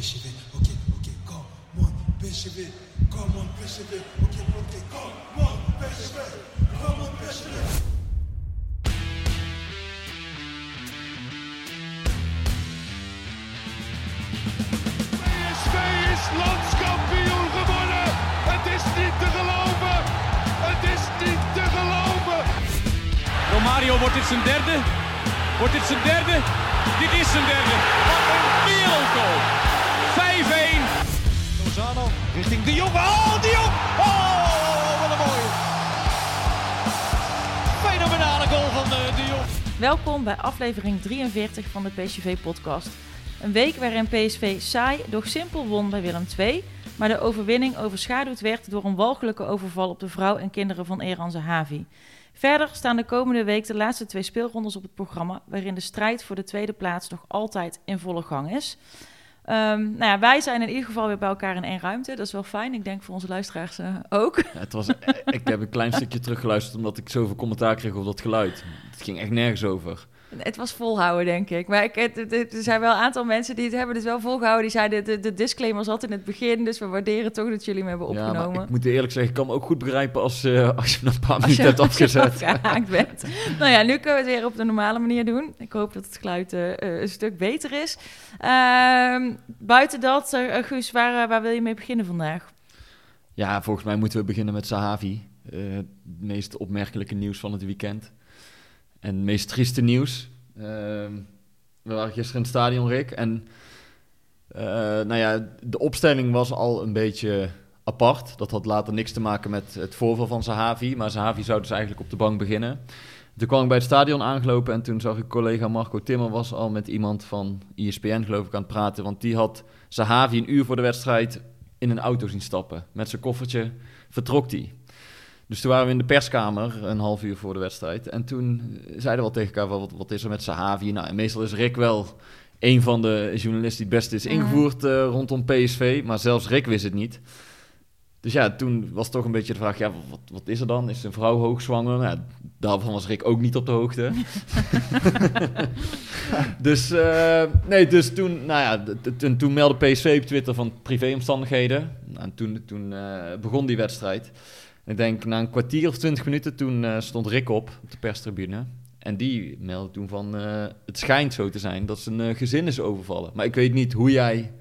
It. Okay, okay, come on, it. Come on, it. Okay, okay, come on, it. Come on, it. PSV is landskampioen gewonnen. Het is niet te geloven. Het is niet te geloven. Romario, wordt dit zijn derde? Wordt dit zijn derde? Dit is zijn derde. Wat een wereldgoal. 5-1. Lozano richting De. Oh, De Jong. Oh, wat een mooie. Fenomenale goal van eh, De Jong. Welkom bij aflevering 43 van de PSV-podcast. Een week waarin PSV saai, doch simpel won bij Willem II, maar de overwinning overschaduwd werd door een walgelijke overval op de vrouw en kinderen van Eran Zahavi. Verder staan de komende week de laatste twee speelrondes op het programma, waarin de strijd voor de tweede plaats nog altijd in volle gang is. Ehm, nou ja, wij zijn in ieder geval weer bij elkaar in één ruimte. Dat is wel fijn. Ik denk voor onze luisteraars eh, ook. Ja, het was, ik heb een klein stukje teruggeluisterd omdat ik zoveel commentaar kreeg op dat geluid. Het ging echt nergens over. Het was volhouden, denk ik. Maar ik, het, het- het- er zijn wel een aantal mensen die het hebben dus wel volgehouden. Die zeiden, de, de disclaimer zat in het begin, dus we waarderen toch dat jullie hem hebben Ja, opgenomen. maar ik moet eerlijk zeggen, ik kan me ook goed begrijpen als, eh, als je na een paar minuten hebt als je afgezet. bent. nou ja, nu kunnen we het weer op de normale manier doen. Ik hoop dat het geluid eh, eh, een stuk beter is. Ehm, buiten dat, Guus, waar, waar wil je mee beginnen vandaag? Ja, volgens mij moeten we beginnen met Sahavi. Het meest opmerkelijke nieuws van het weekend. En het meest trieste nieuws. Ehm, we waren gisteren in het stadion, Rick. En eh, nou ja, de opstelling was al een beetje apart. Dat had later niks te maken met het voorval van Sahavi. Maar Sahavi zou dus eigenlijk op de bank beginnen. Toen kwam ik bij het stadion aangelopen en toen zag ik collega Marco Timmer was al met iemand van ESPN geloof ik aan het praten. Want die had Sahavi een uur voor de wedstrijd in een auto zien stappen. Met zijn koffertje vertrok hij. Dus toen waren we in de perskamer, een half uur voor de wedstrijd. En toen zeiden we al tegen elkaar, van, wat, wat is er met Sahavi? Nou, en meestal is Rick wel een van de journalisten die het beste is ingevoerd eh, rondom PSV. Maar zelfs Rick wist het niet. Dus ja, toen was toch een beetje de vraag, ja, wat, wat is er dan? Is een vrouw hoogzwanger? Nou, daarvan was Rick ook niet op de hoogte. dus, eh, nee, dus toen, nou ja, toen, toen meldde PSV op Twitter van privéomstandigheden. Nou, en toen, toen eh, begon die wedstrijd. Ik denk na een kwartier of twintig minuten, toen eh, stond Rick op, op de perstribune. En die meldde toen van, eh, het schijnt zo te zijn dat zijn eh, gezin is overvallen. Maar ik weet niet hoe jij,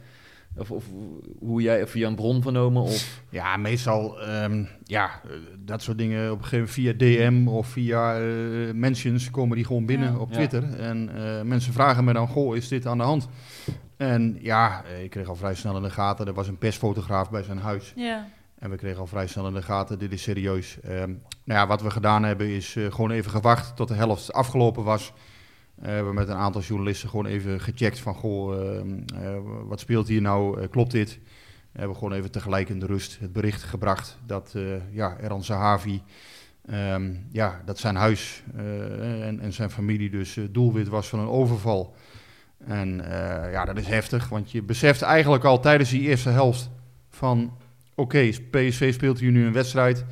of, of hoe jij, of via een bron vernomen, of... Ja, meestal, ehm, ja, dat soort dingen op een gegeven moment via DM of via eh, mentions komen die gewoon binnen Ja. op Ja. Twitter. En eh, mensen vragen me dan, goh, is dit aan de hand? En ja, ik kreeg al vrij snel in de gaten, er was een persfotograaf bij zijn huis. Ja. En we kregen al vrij snel in de gaten, dit is serieus. Ehm, nou ja, wat we gedaan hebben is eh, gewoon even gewacht tot de helft afgelopen was. Eh, we hebben met een aantal journalisten gewoon even gecheckt van, goh, ehm, eh, wat speelt hier nou, klopt dit? We hebben gewoon even tegelijk in de rust het bericht gebracht dat ja, Eran Zahavi, ehm, ja, dat zijn huis en, en zijn familie dus doelwit was van een overval. En ja, dat is heftig, want je beseft eigenlijk al tijdens die eerste helft van, oké, PSV speelt hier nu een wedstrijd,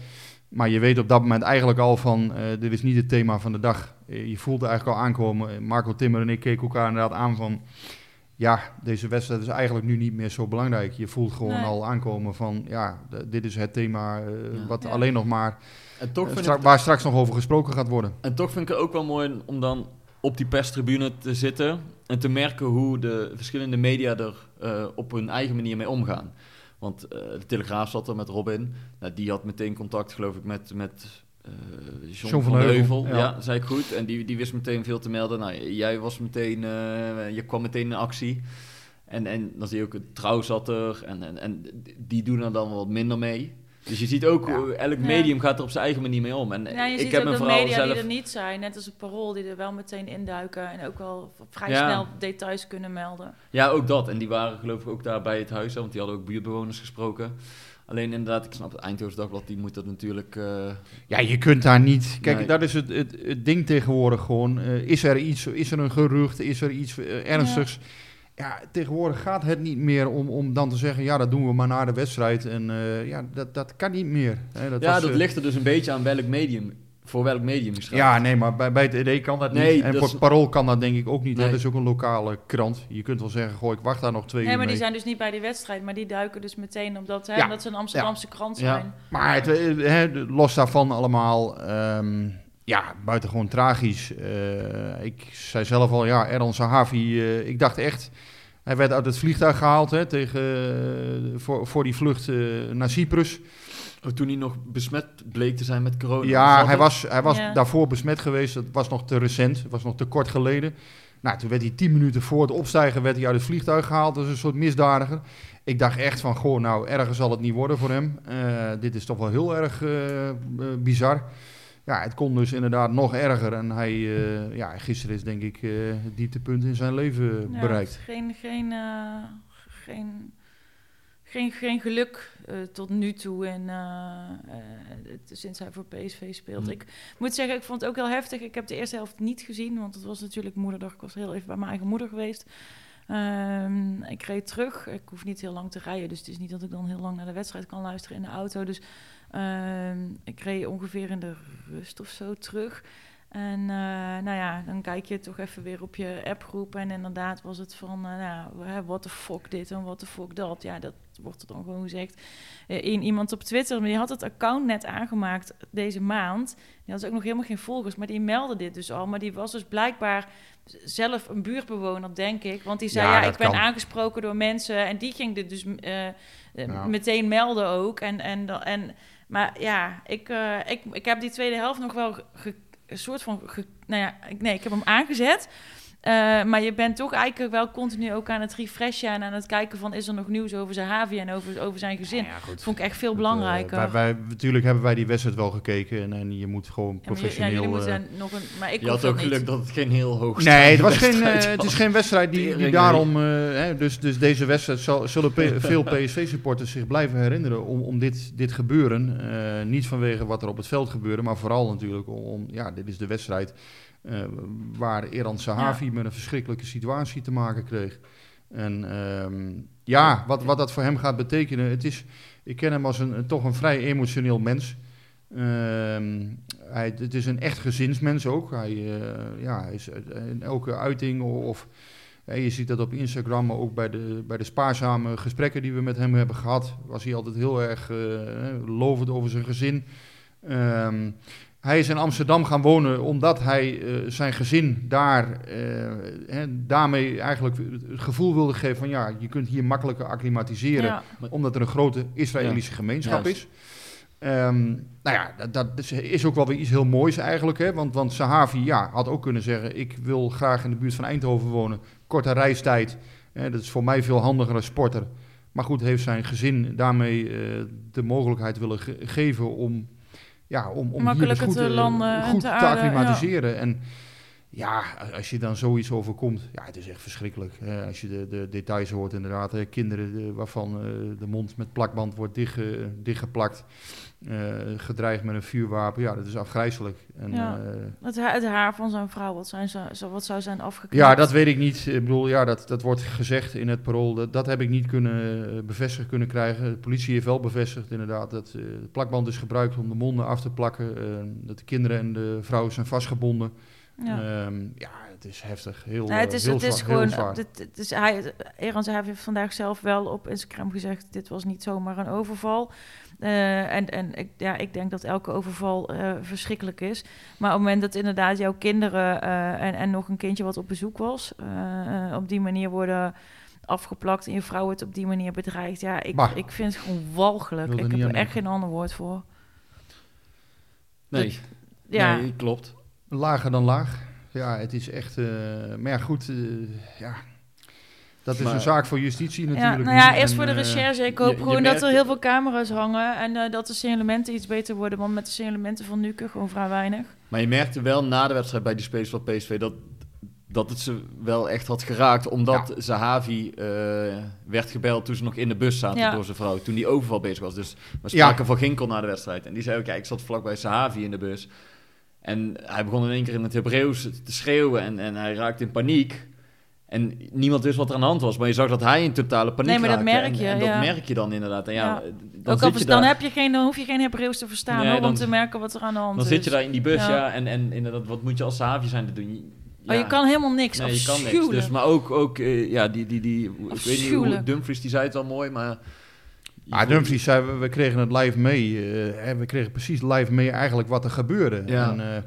maar je weet op dat moment eigenlijk al van, eh, dit is niet het thema van de dag. Eh, je voelt eigenlijk al aankomen, Marco Timmer en ik keken elkaar inderdaad aan van, ja, deze wedstrijd is eigenlijk nu niet meer zo belangrijk. Je voelt gewoon Nee. al aankomen van, ja, dit is het thema eh, Ja. wat Ja. alleen nog maar, En toch eh, vind stra- ik, waar straks nog over gesproken gaat worden. En toch vind ik het ook wel mooi om dan op die perstribune te zitten en te merken hoe de verschillende media er eh, op hun eigen manier mee omgaan. Want eh, de Telegraaf zat er met Robin. Nou, die had meteen contact, geloof ik, met, met eh John, John van, van Heuvel. Ja. ja. zei ik goed. En die, die wist meteen veel te melden. Nou, jij was meteen, eh, je kwam meteen in actie. En, en dan zie je ook, Trouw zat er. En, en, en die doen er dan wat minder mee. Dus je ziet ook, Ja. elk Ja. medium gaat er op zijn eigen manier mee om. En Ja, je ik ziet heb ook vooral media zelf... die er niet zijn, net als het parool, die er wel meteen induiken en ook wel vrij Ja. snel details kunnen melden. Ja, ook dat. En die waren geloof ik ook daar bij het huis, hè, want die hadden ook buurtbewoners gesproken. Alleen inderdaad, ik snap het Eindhoven Dagblad, die moet dat natuurlijk... eh, Ja, je kunt daar niet. Kijk, Nee. dat is het, het, het ding tegenwoordig gewoon. Eh, is er iets, is er een gerucht, is er iets eh, ernstigs? Ja. Tegenwoordig gaat het niet meer om, om dan te zeggen, ja, dat doen we maar na de wedstrijd. En eh, ja, dat, dat kan niet meer. Hè, dat ja, was, dat eh, ligt er dus een beetje aan welk medium, voor welk medium je schrijft. Ja, nee, maar bij, bij het ED kan dat Nee, niet. En dat voor is- het Parool kan dat denk ik ook niet. Nee. Dat is ook een lokale krant. Je kunt wel zeggen, goh, ik wacht daar nog twee Nee, uur maar die mee. zijn dus niet bij die wedstrijd, maar die duiken dus meteen omdat, hè, Ja. omdat ze een Amsterdamse krant Ja. zijn. Maar het, eh, hè, los daarvan allemaal, ehm, ja, buitengewoon tragisch. Eh, ik zei zelf al, ja, Erdan Sahavi, eh, ik dacht echt... Hij werd uit het vliegtuig gehaald hè, tegen, eh, voor, voor die vlucht eh, naar Cyprus. Oh, toen hij nog besmet bleek te zijn met corona. Ja, hij was, hij was Ja. daarvoor besmet geweest. Dat was nog te recent. Het was nog te kort geleden. Nou, toen werd hij tien minuten voor het opstijgen werd hij uit het vliegtuig gehaald. Dat is een soort misdadiger. Ik dacht echt van, goh, nou, erger zal het niet worden voor hem. Eh, dit is toch wel heel erg bizar. Ja, het kon dus inderdaad nog erger. En hij, eh, ja, gisteren is denk ik eh, het dieptepunt in zijn leven Ja, bereikt. Geen, geen, eh, geen, geen, geen geluk tot nu toe en, sinds hij voor PSV speelt. Hm. Ik moet zeggen, ik vond het ook heel heftig. Ik heb de eerste helft niet gezien, want het was natuurlijk moederdag. Ik was heel even bij mijn eigen moeder geweest. Ehm, ik reed terug. Ik hoef niet heel lang te rijden, dus het is niet dat ik dan heel lang naar de wedstrijd kan luisteren in de auto. Dus ehm, ik reed ongeveer in de rust of zo terug. En eh, nou ja, dan kijk je toch even weer op je appgroep. En inderdaad was het van, eh nou, what the fuck dit en what the fuck dat. Ja, dat wordt er dan gewoon gezegd. Eh, in iemand op Twitter, maar die had het account net aangemaakt deze maand. Die had ook nog helemaal geen volgers, maar die meldde dit dus al. Maar die was dus blijkbaar zelf een buurtbewoner, denk ik. Want die zei, Ja, ik ben kan. aangesproken door mensen. En die ging dit dus eh, eh, Ja. meteen melden ook. En, en, en, maar ja, ik, eh, ik, ik heb die tweede helft nog wel een soort van... nou ja, ik, nee, ik heb hem aangezet. Eh, maar je bent toch eigenlijk wel continu ook aan het refreshen... en aan het kijken van... is er nog nieuws over zijn Havi en over, over zijn gezin. Ja, goed. vond ik echt veel Dat, belangrijker. eh, wij, wij, natuurlijk hebben wij die wedstrijd wel gekeken. En, en je moet gewoon Ja, maar je- professioneel... ja, jullie eh, nog een... Maar ik Je had ook geluk niet. dat het geen heel hoog Nee, het, was geen, eh, het is geen wedstrijd die, die daarom... eh, hè, dus, dus deze wedstrijd zal, zullen P- veel PSV-supporters zich blijven herinneren om, om dit, dit gebeuren. Eh, niet vanwege wat er op het veld gebeurde, maar vooral natuurlijk om... om- ja, dit is de wedstrijd eh, waar Eran Sahavi met een verschrikkelijke situatie te maken kreeg. En ehm, ja, wat, wat dat voor hem gaat betekenen... Het is, ik ken hem als een, toch een vrij emotioneel mens... Ehm, hij, het is een echt gezinsmens ook. Hij, eh, ja, hij is in elke uiting of... eh, je ziet dat op Instagram, maar ook bij de, bij de spaarzame gesprekken die we met hem hebben gehad... was hij altijd heel erg eh, lovend over zijn gezin. Ehm, hij is in Amsterdam gaan wonen omdat hij eh, zijn gezin daar... eh, hè, daarmee eigenlijk het gevoel wilde geven van... ja, je kunt hier makkelijker acclimatiseren Ja. omdat er een grote Israëlische gemeenschap Juist. is. Ehm, nou ja, dat, dat is- ook wel weer iets heel moois eigenlijk. Hè? Want, want Sahavi ja, had ook kunnen zeggen... ik wil graag in de buurt van Eindhoven wonen. Korte reistijd. Hè, dat is voor mij veel handiger als sporter. Maar goed, heeft zijn gezin daarmee eh, de mogelijkheid willen ge- geven... om, ja, om, om hier dus goed, te eh, landen en goed te te, acclimatiseren. En ja, als je dan zoiets overkomt... ja, het is echt verschrikkelijk. als je de, de details hoort inderdaad. Kinderen eh, waarvan eh, de mond met plakband wordt dichtge, dichtgeplakt... eh, gedreigd met een vuurwapen. Ja, dat is afgrijzelijk. En, Ja. eh, Het, haar, het haar van zijn vrouw, wat, zijn zo- wat zou zijn afgeknipt? ja, dat weet ik niet. Ik bedoel, ja, dat, dat wordt gezegd in het parool. Dat, dat heb ik niet kunnen eh, bevestigd kunnen krijgen. De politie heeft wel bevestigd inderdaad dat eh, de plakband is gebruikt om de monden af te plakken. eh, dat de kinderen en de vrouw zijn vastgebonden. Ja. Ehm, ja, het is heftig. Heel, Ja, het is, heel het is zwaar, gewoon. zwaar. Dit, het is, hij, Eran heeft vandaag zelf wel op Instagram gezegd: dit was niet zomaar een overval. Eh, en en ik, ja, ik denk dat elke overval eh, verschrikkelijk is. Maar op het moment dat inderdaad jouw kinderen eh, en, en nog een kindje wat op bezoek was, op die manier worden afgeplakt en je vrouw het op die manier bedreigt, ja, ik, ik vind het gewoon walgelijk. Ik heb er echt geen ander woord voor. Nee, Ja, nee, klopt. Lager dan laag. Ja, het is echt... eh, maar ja, goed. eh, ja. Dat is Maar- een zaak voor justitie Ja, natuurlijk. nou ja, eerst En, voor de eh, recherche. Ik hoop je- je gewoon dat er heel veel camera's hangen en eh, dat de signalementen iets beter worden. Want met de signalementen van Nuke gewoon vrij weinig. Maar je merkte wel na de wedstrijd bij die spelers van PSV dat, dat het ze wel echt had geraakt. Omdat Zahavi eh, werd gebeld toen ze nog in de bus zaten Ja. door zijn vrouw. Toen die overval bezig was. Dus we spraken van Ginkel na de wedstrijd. En die zei ook, ja, ik zat vlakbij Zahavi in de bus. En hij begon in één keer in het Hebreeuws te schreeuwen en, en hij raakte in paniek. En niemand wist wat er aan de hand was, maar je zag dat hij in totale paniek Nee, maar dat raakte. merk En- je, En, dat ja. merk je dan inderdaad. En ja, Ja. dan Ook zit al je dan, daar. heb je geen, dan hoef je geen Hebreeuws te verstaan Nee, hoor, om dan- te merken wat er aan de hand Dan is. zit je daar in die bus, Ja. ja. en, en inderdaad, wat moet je als Savi zijn te doen? Je- Oh, je ja. kan helemaal niks. Nee, je kan niks. Dus, maar ook, ook eh, ja, die, die, die, ik weet niet hoe. Dumfries die zei het al mooi, maar... Ah, Dumfries zei, we, we kregen het live mee. eh, hè, we kregen precies live mee eigenlijk wat er gebeurde. Ja. En, eh,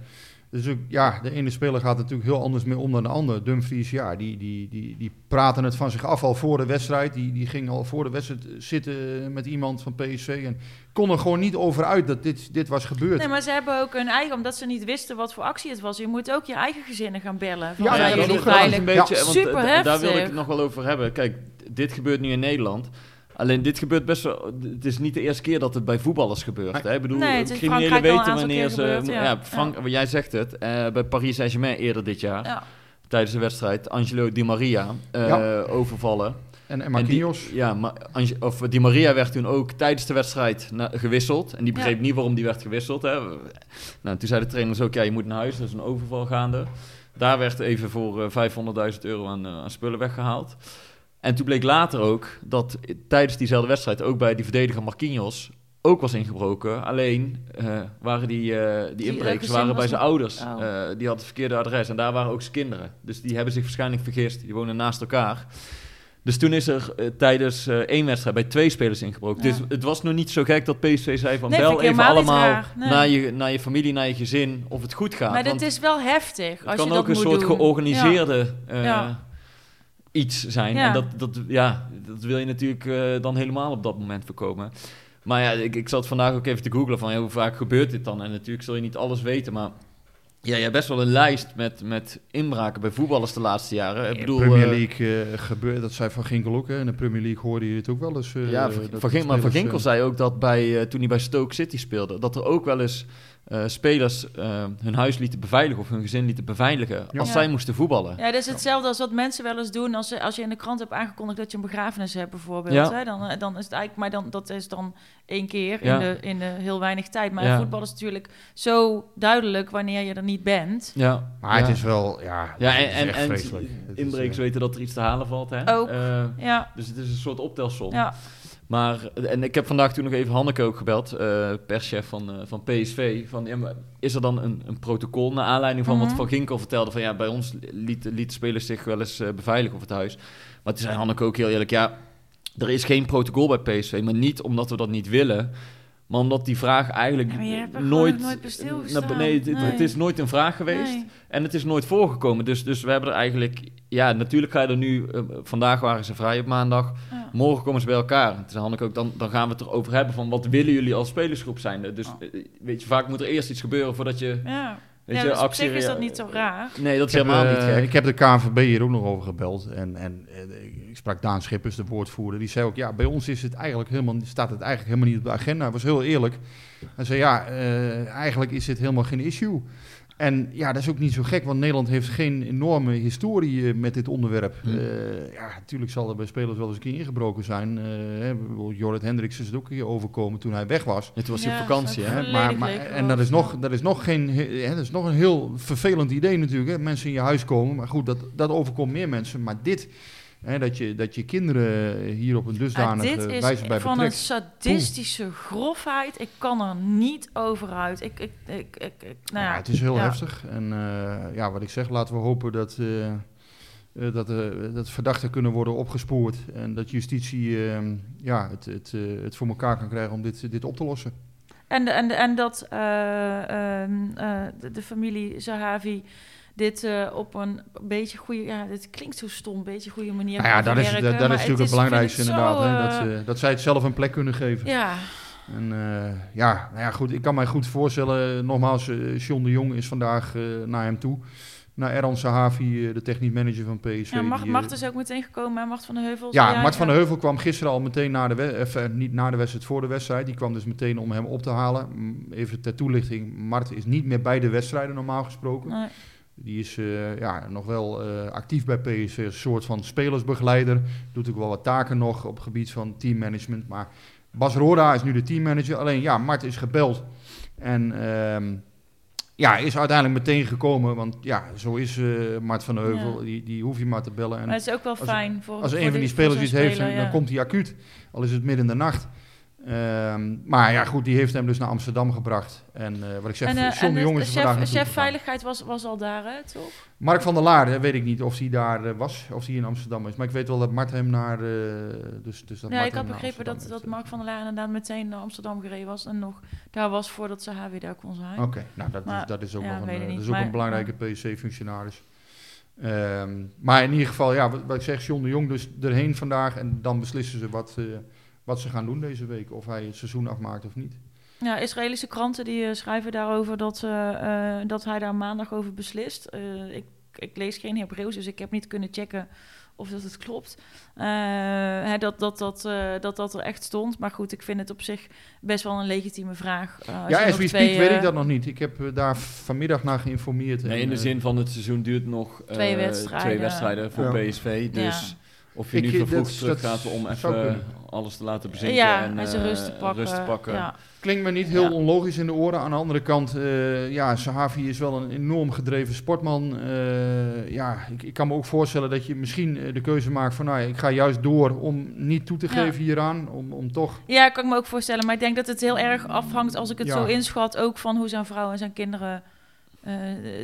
dus ook, ja, de ene speler gaat natuurlijk heel anders mee om dan de ander. Dumfries, ja, die, die, die, die praten het van zich af al voor de wedstrijd. Die, die ging al voor de wedstrijd zitten met iemand van PSV. En kon er gewoon niet over uit dat dit, dit was gebeurd. Nee, maar ze hebben ook hun eigen, omdat ze niet wisten wat voor actie het was. Je moet ook je eigen gezinnen gaan bellen. Van, Ja, ja, dat is een beetje, Ja. want eh, Super daar wil ik het nog wel over hebben. Kijk, dit gebeurt nu in Nederland. Alleen dit gebeurt best wel. Het is niet de eerste keer dat het bij voetballers gebeurt. Hè? Ik bedoel, Nee, het is in criminelen Frankrijk al weten wanneer keer ze. gebeurd, ja. ja, Frank, Jij zegt het. eh, bij Paris Saint-Germain eerder dit jaar. Ja. Tijdens de wedstrijd. Angelo Di Maria eh, Ja. overvallen. En, en En Marquinhos. die, ja, maar Ange- of Di Maria werd toen ook tijdens de wedstrijd na- gewisseld. En die begreep Ja. niet waarom die werd gewisseld. Hè. Nou, toen zei de trainers ook, ja, je moet naar huis. Dat is een overval gaande. Daar werd even voor eh, 500.000 euro aan, eh, aan spullen weggehaald. En toen bleek later ook dat tijdens diezelfde wedstrijd ook bij die verdediger Marquinhos ook was ingebroken. Alleen eh, waren die, eh, die Die, inbrekers waren bij zijn ouders. Oh. Eh, die hadden het verkeerde adres en daar waren ook zijn kinderen. Dus die hebben zich waarschijnlijk vergist. Die wonen naast elkaar. Dus toen is er tijdens één wedstrijd bij twee spelers ingebroken. Ja. Dus het was nog niet zo gek dat PSV zei van Nee, bel even allemaal. Nee. naar, je, naar je familie, naar je gezin of het goed gaat. Maar dit is wel heftig het als kan je ook dat een soort doen. georganiseerde Ja. Iets zijn. Ja. En dat, dat, ja, dat wil je natuurlijk eh, dan helemaal op dat moment voorkomen. Maar ja, ik, ik zat vandaag ook even te googlen van ja, hoe vaak gebeurt dit dan? En natuurlijk zul je niet alles weten, maar ja, je hebt best wel een lijst met, met inbraken bij voetballers de laatste jaren. Ik In bedoel, Premier eh, League eh, gebeurt, dat zei Van Ginkel ook. Hè. In de Premier League hoorde je het ook wel eens. eh, ja, Van, Van maar Van Ginkel zei ook dat bij, toen hij bij Stoke City speelde, dat er ook wel eens eh, spelers eh, hun huis lieten beveiligen of hun gezin lieten beveiligen Ja. als Ja. zij moesten voetballen. Ja, dat is hetzelfde als wat mensen wel eens doen als, ze, als je in de krant hebt aangekondigd dat je een begrafenis hebt bijvoorbeeld. Ja. Hè? Dan, eh, dan is het eigenlijk, maar dan, dat is dan één keer Ja. in, de, in de heel weinig tijd. Maar Ja. voetbal is natuurlijk zo duidelijk wanneer je er niet bent. Ja, Maar ja. het is wel, ja, Ja, en, inbrekers weten dat er iets te halen valt. Hè? Ook. Eh, Ja, dus het is een soort optelsom. ja. Maar, en ik heb vandaag toen nog even Hanneke ook gebeld, eh perschef van, eh, van PSV. Van, ja, maar is er dan een, een protocol naar aanleiding van Mhm. wat Van Ginkel vertelde? Van ja, bij ons liet, liet spelers zich wel eens eh, beveiligen op het huis. Maar toen zei Hanneke ook heel eerlijk, ja, er is geen protocol bij PSV. Maar niet omdat we dat niet willen, maar omdat die vraag eigenlijk Ja, nooit... nooit. Nou, nee, het, het- Nee. het is nooit een vraag geweest. Nee. En het is nooit voorgekomen. Dus, dus we hebben er eigenlijk... Ja, natuurlijk ga je er nu... eh, vandaag waren ze vrij op maandag. Ja. Morgen komen ze bij elkaar. En toen zei Hanneke ook, dan, dan gaan we het erover hebben van... Wat willen jullie als spelersgroep zijn? Dus eh, weet je, vaak moet er eerst iets gebeuren voordat je... Ja, Weet ja je, dus op zich is dat niet zo raar. Nee, dat is heb, helemaal eh, niet gek. Ik heb de KNVB hier ook nog over gebeld. En, en eh, ik sprak Daan Schippers, de woordvoerder. Die zei ook, ja, bij ons is het eigenlijk helemaal, staat het eigenlijk helemaal niet op de agenda. Hij was heel eerlijk. Hij zei, ja, eh, eigenlijk is dit helemaal geen issue. En ja, dat is ook niet zo gek, want Nederland heeft geen enorme historie eh, met dit onderwerp. Hm. Eh, ja, natuurlijk zal er bij spelers wel eens een keer ingebroken zijn. Eh, hè, bijvoorbeeld Jorrit Hendricks is het ook een keer overkomen toen hij weg was. Het was Ja, op vakantie, hè? maar, maar, en dat is, nog, dat, is nog geen, hè, dat is nog een heel vervelend idee natuurlijk. Hè? Mensen in je huis komen. Maar goed, dat, dat overkomt meer mensen. Maar dit, hè, dat, je, dat je kinderen hier op een dusdanige dit is wijze bij van een betrekt. sadistische grofheid. Ik kan er niet over uit. Ik, ik, ik, ik, nou ja. Ja, het is heel Ja. heftig. En eh, ja, wat ik zeg, laten we hopen dat, eh, dat, dat verdachten kunnen worden opgespoord. En dat justitie eh, ja, het, het, het voor elkaar kan krijgen om dit, dit op te lossen. En, en, en dat eh, ehm, eh, de, de familie Zahavi dit eh, op een beetje goede... Ja, dit klinkt zo stom, een beetje goede manier Nou ja, dat is, dat, is natuurlijk het belangrijkste inderdaad. zo, hè, dat, eh, dat zij het zelf een plek kunnen geven. Ja, En eh, ja, nou ja, goed, ik kan mij goed voorstellen. Nogmaals, eh John de Jong is vandaag naar hem toe. naar Erhan Sahavi, eh, de technisch manager van PSV. Ja, Mart, die, Mart is ook meteen gekomen, hè? Mart van de Heuvel. ja, Mart van der Heuvel kwam gisteren al meteen na de, we- of, eh, niet na de wedstrijd, voor de wedstrijd. Die kwam dus meteen om hem op te halen. Even ter toelichting, Mart is niet meer bij de wedstrijden normaal gesproken. Nee. Die is eh, ja, nog wel eh, actief bij PSV, een soort van spelersbegeleider. Doet ook wel wat taken nog op het gebied van teammanagement. Maar Bas Roda is nu de teammanager. Alleen ja, Mart is gebeld. En ehm, ja, is uiteindelijk meteen gekomen. Want ja, zo is eh, Mart van der Heuvel. Ja. Die, die hoef je maar te bellen. En Maar het is ook wel als- fijn voor als voor een van die spelers iets heeft, dan, dan komt hij acuut. Al is het midden in de nacht. Ehm, maar ja, goed, die heeft hem dus naar Amsterdam gebracht. En eh, wat ik zeg, En, John de Jong er vandaag chef, chef veiligheid was, was al daar, hè, toch? Mark van der Laar, weet ik niet of hij daar eh, was, of hij in Amsterdam is. Maar ik weet wel dat Mart hem naar... eh, dus, dus dat Ja, Mart ik had begrepen dat, dat Mark van der Laar inderdaad meteen naar Amsterdam gereden was. En nog daar was voordat ze haar weer daar kon zijn. Oké, nou dat, Maar, is, dat is ook, ja, nog een, niet, dat is ook maar- een belangrijke PSC-functionaris. Ehm, maar in ieder geval, ja, wat, wat ik zeg, John de Jong dus erheen vandaag. En dan beslissen ze wat, wat ze gaan doen deze week. Of hij het seizoen afmaakt of niet. Ja, Israëlische kranten die eh, schrijven daarover dat, eh, eh, dat hij daar maandag over beslist. Eh, ik, ik lees geen Hebreeuws, dus ik heb niet kunnen checken of dat het klopt. Eh, hè, dat, dat, dat, eh, dat dat er echt stond. Maar goed, ik vind het op zich best wel een legitieme vraag. Ja, as we speak weet ik dat nog niet. Ik heb daar vanmiddag naar geïnformeerd. Nee, En, in de zin van het seizoen duurt nog eh, Twee wedstrijden. twee wedstrijden voor Ja. PSV. Dus of je Ik- nu vervroegd terug gaat om even alles te laten bezinken ja, en en eh, rust te pakken. rust te pakken. Ja. Klinkt me niet heel Ja. onlogisch in de oren. Aan de andere kant, eh ja, Sahavi is wel een enorm gedreven sportman. Eh, ja, ik, ik kan me ook voorstellen dat je misschien de keuze maakt van... Nou ja, ik ga juist door om niet toe te Ja. geven hieraan. Om, om toch... Ja, kan ik me ook voorstellen. Maar ik denk dat het heel erg afhangt, als ik het Ja. zo inschat, ook van hoe zijn vrouw en zijn kinderen, eh,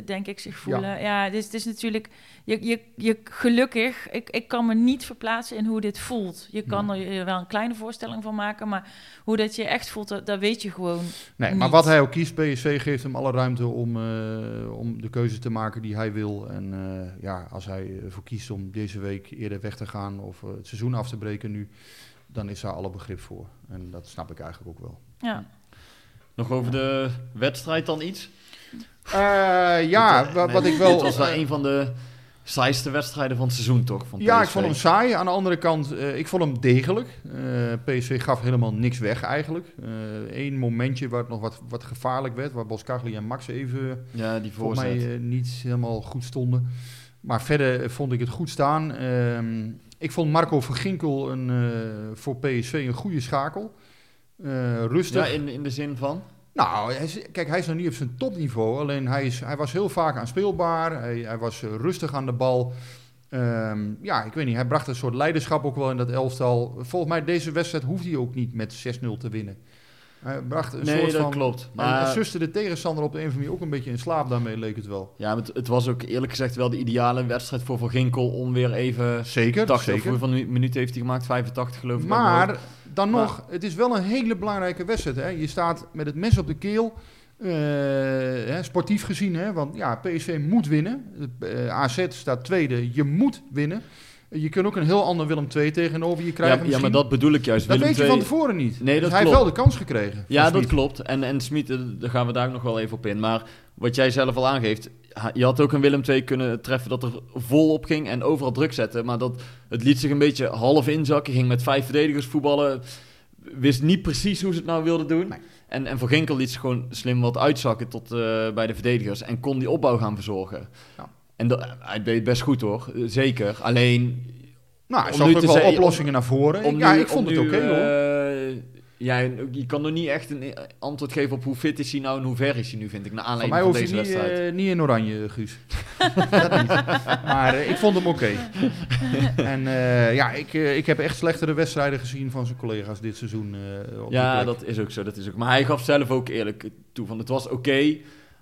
denk ik, zich voelen. Ja, het, is, het is natuurlijk, je, je, je, gelukkig, ik, ik kan me niet verplaatsen in hoe dit voelt. Je kan er je wel een kleine voorstelling van maken, maar hoe dat je echt voelt, dat, dat weet je gewoon. Nee, maar wat hij ook kiest, PSV geeft hem alle ruimte om, eh, om de keuze te maken die hij wil. En eh, ja, als hij ervoor kiest om deze week eerder weg te gaan of eh, het seizoen af te breken nu... dan is daar alle begrip voor. En dat snap ik eigenlijk ook wel. Ja. Nog over de wedstrijd dan iets? Eh, ja, eh, wa- wat ik wel... Dit was wel een van de saaiste wedstrijden van het seizoen toch? Van Ja, ik vond hem saai. Aan de andere kant, eh, ik vond hem degelijk. PSV gaf helemaal niks weg eigenlijk. Eén momentje waar het nog wat, wat gevaarlijk werd, waar Boskagli en Max even Ja, die voorzet. mij niet helemaal goed stonden. Maar verder vond ik het goed staan. Ehm, ik vond Marco van Ginkel een, voor PSV een goede schakel. Rustig. ja, in, in de zin van? Nou, hij is, kijk, hij is nog niet op zijn topniveau. Alleen hij, is, hij was heel vaak aanspeelbaar. Hij, hij was eh, rustig aan de bal. Ehm, ja, ik weet niet. Hij bracht een soort leiderschap ook wel in dat elftal. Volgens mij, deze wedstrijd hoeft hij ook niet met 6-0 te winnen. Hij bracht een Nee, soort dat van... klopt. Maar hij suste de tegenstander op de een of andere manier ook een beetje in slaap. Daarmee leek het wel. ja, het, het was ook eerlijk gezegd wel de ideale wedstrijd voor Van Ginkel om weer even... Zeker, 80 zeker. hoeveel minuten heeft hij gemaakt? 85 geloof ik. Maar dan nog, het is wel een hele belangrijke wedstrijd. Hè? Je staat met het mes op de keel. eh, hè, sportief gezien, hè? want ja, PSV moet winnen. Eh, AZ staat tweede, je moet winnen. Je kunt ook een heel ander Willem II tegenover je ja, krijgen. ja, misschien. maar dat bedoel ik juist. Dat Willem weet je van tevoren niet. Nee, Dus dat hij heeft klopt. wel de kans gekregen. Ja, dat klopt. En, en Smit, eh, daar gaan we daar nog wel even op in. Maar wat jij zelf al aangeeft, je had ook een Willem II kunnen treffen dat er vol op ging en overal druk zetten. Maar dat, het liet zich een beetje half inzakken, ging met vijf verdedigers voetballen, wist niet precies hoe ze het nou wilden doen. Nee. En, en Van Ginkel liet zich gewoon slim wat uitzakken tot eh, bij de verdedigers en kon die opbouw gaan verzorgen. Ja. En dat, hij deed best goed hoor, zeker. Alleen Nou, ook te wel zeggen- oplossingen naar voren. ja, ik vond het oké hoor. ja, je kan nog niet echt een antwoord geven op hoe fit is hij nou en hoe ver is hij nu, vind ik, naar Van aanleiding mij van, deze niet, wedstrijd. eh, niet in oranje, Guus. dat niet. Maar eh, ik vond hem oké. en ja, ik, ik heb echt slechtere wedstrijden gezien van zijn collega's dit seizoen. op ja, dat is ook zo, dat is ook. Maar hij gaf zelf ook eerlijk toe van het was oké,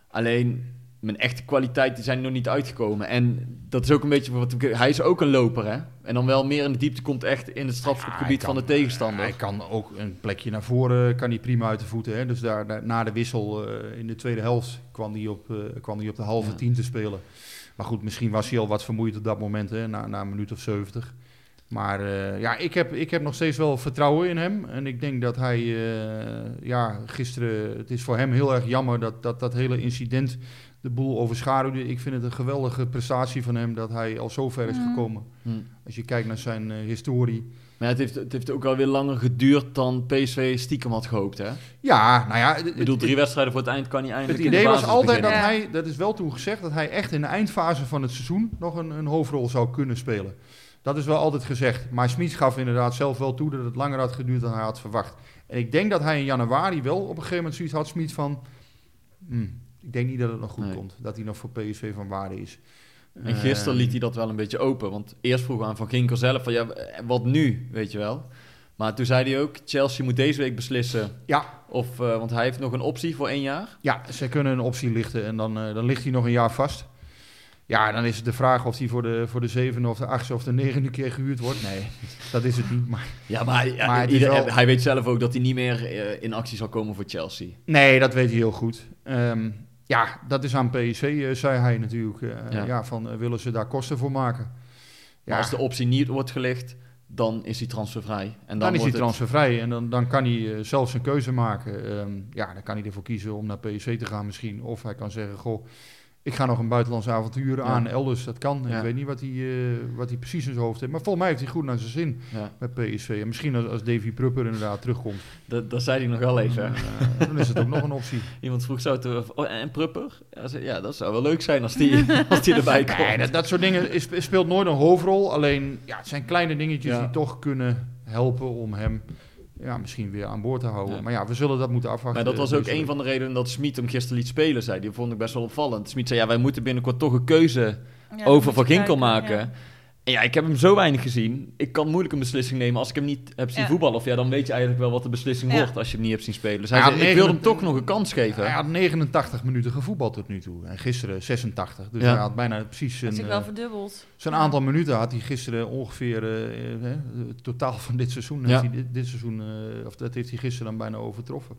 alleen mijn echte kwaliteiten zijn nog niet uitgekomen. En dat is ook een beetje wat hij is ook een loper, hè? En dan wel meer in de diepte komt echt in het strafschopgebied Ja, van de tegenstander. Hij kan ook een plekje naar voren kan hij prima uit de voeten. Hè? Dus daar, daar- na de wissel eh, in de tweede helft kwam hij op, eh, kwam hij op de halve Ja. tien te spelen. Maar goed, misschien was hij al wat vermoeid op dat moment, hè? Na, na een minuut of zeventig. Maar eh, ja, ik heb, ik heb nog steeds wel vertrouwen in hem. En ik denk dat hij, ja, gisteren, het is voor hem heel erg jammer dat dat, dat hele incident de boel overschaduwde. Ik vind het een geweldige prestatie van hem dat hij al zo ver is gekomen. Hm. Als je kijkt naar zijn eh, historie. Maar het heeft, het heeft ook alweer langer geduurd dan PSV stiekem had gehoopt, hè? Ja, nou ja, Ik bedoel, drie wedstrijden voor het eind kan hij Het eindelijk in idee de was altijd dat beginnen. Hij, dat is wel toen gezegd, dat hij echt in de eindfase van het seizoen nog een, een hoofdrol zou kunnen spelen. Dat is wel altijd gezegd. Maar Smits gaf inderdaad zelf wel toe dat het langer had geduurd dan hij had verwacht. En ik denk dat hij in januari wel op een gegeven moment zoiets had, Smits van... "Hmm, ik denk niet dat het nog goed Nee. komt. Dat hij nog voor PSV van waarde is. En gisteren Eh, liet hij dat wel een beetje open. Want eerst vroeg aan Van Ginkel zelf van ja, wat nu, weet je wel. Maar toen zei hij ook, Chelsea moet deze week beslissen. Ja. Of, eh, want hij heeft nog een optie voor één jaar. Ja, ze kunnen een optie lichten en dan, eh, dan ligt hij nog een jaar vast. Ja, dan is het de vraag of hij voor de, voor de zevende of de achtste of de negende keer gehuurd wordt. Nee, dat is het niet. Maar Ja, maar, ja, Maar het is ieder- wel- hij weet zelf ook dat hij niet meer eh, in actie zal komen voor Chelsea. Nee, dat weet hij heel goed. Ehm, ja, dat is aan PSV, eh, zei hij natuurlijk. eh, Ja. ja. van eh, willen ze daar kosten voor maken? Maar Ja, als de optie niet wordt gelicht, dan is hij transfervrij. En dan, dan, is hij het- transfervrij en dan, dan kan hij eh, zelf zijn keuze maken. Ehm, ja, dan kan hij ervoor kiezen om naar PSV te gaan misschien. Of hij kan zeggen, goh, ik ga nog een buitenlandse avontuur Ja. aan elders. Dat kan. Ja. Ik weet niet wat hij, eh, wat hij precies in zijn hoofd heeft. Maar volgens mij heeft hij goed naar zijn zin Ja, met PSV. En misschien als, als Davy Prupper inderdaad terugkomt, dat, dat zei hij nog wel even. eh, dan is het ook nog een optie. Iemand vroeg zo, te, oh, en Prupper? Ja, dat zou wel leuk zijn als die, als die erbij komt. Nee, dat, dat soort dingen is, speelt nooit een hoofdrol. Alleen, ja, het zijn kleine dingetjes die toch kunnen helpen om hem ja, misschien weer aan boord te houden. Ja. Maar ja, we zullen dat moeten afwachten. Maar dat was ook een van de redenen dat Smit hem gisteren liet spelen, zei. Die vond ik best wel opvallend. Smit zei, ja, wij moeten binnenkort toch een keuze Ja, over Van Ginkel maken. ja. Ja, ik heb hem zo weinig gezien. Ik kan moeilijk een beslissing nemen als ik hem niet heb zien Ja. voetballen. Of ja, dan weet je eigenlijk wel wat de beslissing Ja. wordt als je hem niet hebt zien spelen. Dus hij Ja, zei, ik wil hem 29 toch nog een kans geven. Hij had 89 minuten gevoetbald tot nu toe. En gisteren 86. Dus Ja. hij had bijna precies Dat zijn, is wel eh, verdubbeld. zijn Ja. aantal minuten. Had hij gisteren ongeveer eh, eh, het totaal van dit seizoen. Ja. Heeft hij dit, dit seizoen eh, of dat heeft hij gisteren dan bijna overtroffen.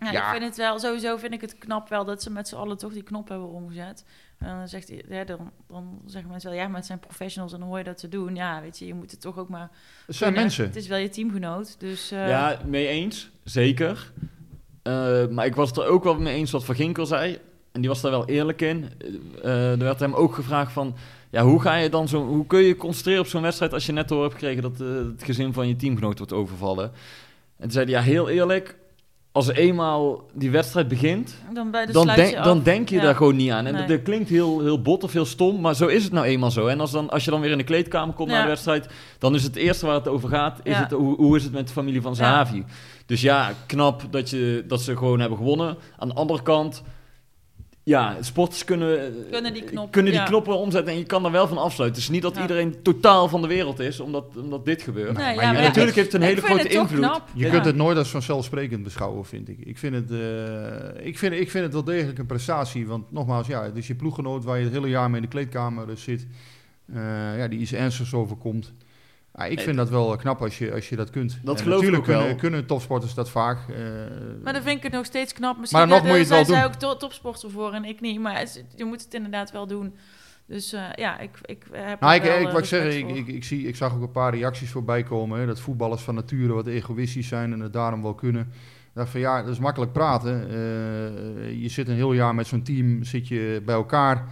Ja, Ja. Ik vind het wel, sowieso vind ik het knap wel dat ze met z'n allen toch die knop hebben omgezet. En dan zegt hij, ja, dan, dan zeggen mensen wel, ja, maar het zijn professionals en dan hoor je dat ze doen. Ja, weet je, je moet het toch ook maar Het zijn kunnen. mensen. Het is wel je teamgenoot, dus... eh, Ja, mee eens. Zeker. Eh, maar ik was het er ook wel mee eens wat Van Ginkel zei. En die was daar wel eerlijk in. Eh, er werd hem ook gevraagd van... Ja, hoe, ga je dan zo, hoe kun je concentreren op zo'n wedstrijd... als je net door hebt gekregen dat het gezin van je teamgenoot wordt overvallen? En toen zei hij, ja, heel eerlijk... Als eenmaal die wedstrijd begint... dan, bij de dan, denk, af. dan denk je Ja. daar gewoon niet aan. En Nee. dat, dat klinkt heel, heel bot of heel stom, maar zo is het nou eenmaal zo. En als, dan, als je dan weer in de kleedkamer komt Ja. na de wedstrijd, dan is het eerste waar het over gaat, is Ja. het, hoe, hoe is het met de familie van Zahavi? Dus ja, knap dat, je, dat ze gewoon hebben gewonnen. Aan de andere kant, ja, sporters kunnen, Kunnen die knop- kunnen die ja. knoppen omzetten en je kan er wel van afsluiten. Het is niet dat Ja. iedereen totaal van de wereld is, omdat, omdat dit gebeurt. Nee, maar ja, natuurlijk ik- heeft het een hele grote het invloed. knap. Je Ja. kunt het nooit als vanzelfsprekend beschouwen, vind ik. Ik vind het, eh, ik vind, ik vind het wel degelijk een prestatie. Want nogmaals, ja, het is je ploeggenoot waar je het hele jaar mee in de kleedkamer zit. eh, ja, die iets ernstigs overkomt. Ah, ik vind dat wel knap als je, als je dat kunt. Dat En geloof ik natuurlijk ook wel. kunnen, kunnen topsporters dat vaak. eh, Maar dan vind ik het nog steeds knap. Misschien Maar nog ja, moet je het daar wel doen. ook to- topsporter voor en ik niet. Maar je moet het inderdaad wel doen. Dus eh, ja, ik, ik heb Nou, ik, wel, ik, eh, wat ik ik, ik, ik, zie, ik zag ook een paar reacties voorbij komen. Hè, dat voetballers van nature wat egoïstisch zijn en het daarom wel kunnen. Ik dacht van ja, dat is makkelijk praten. Eh, je zit een heel jaar met zo'n team, zit je bij elkaar.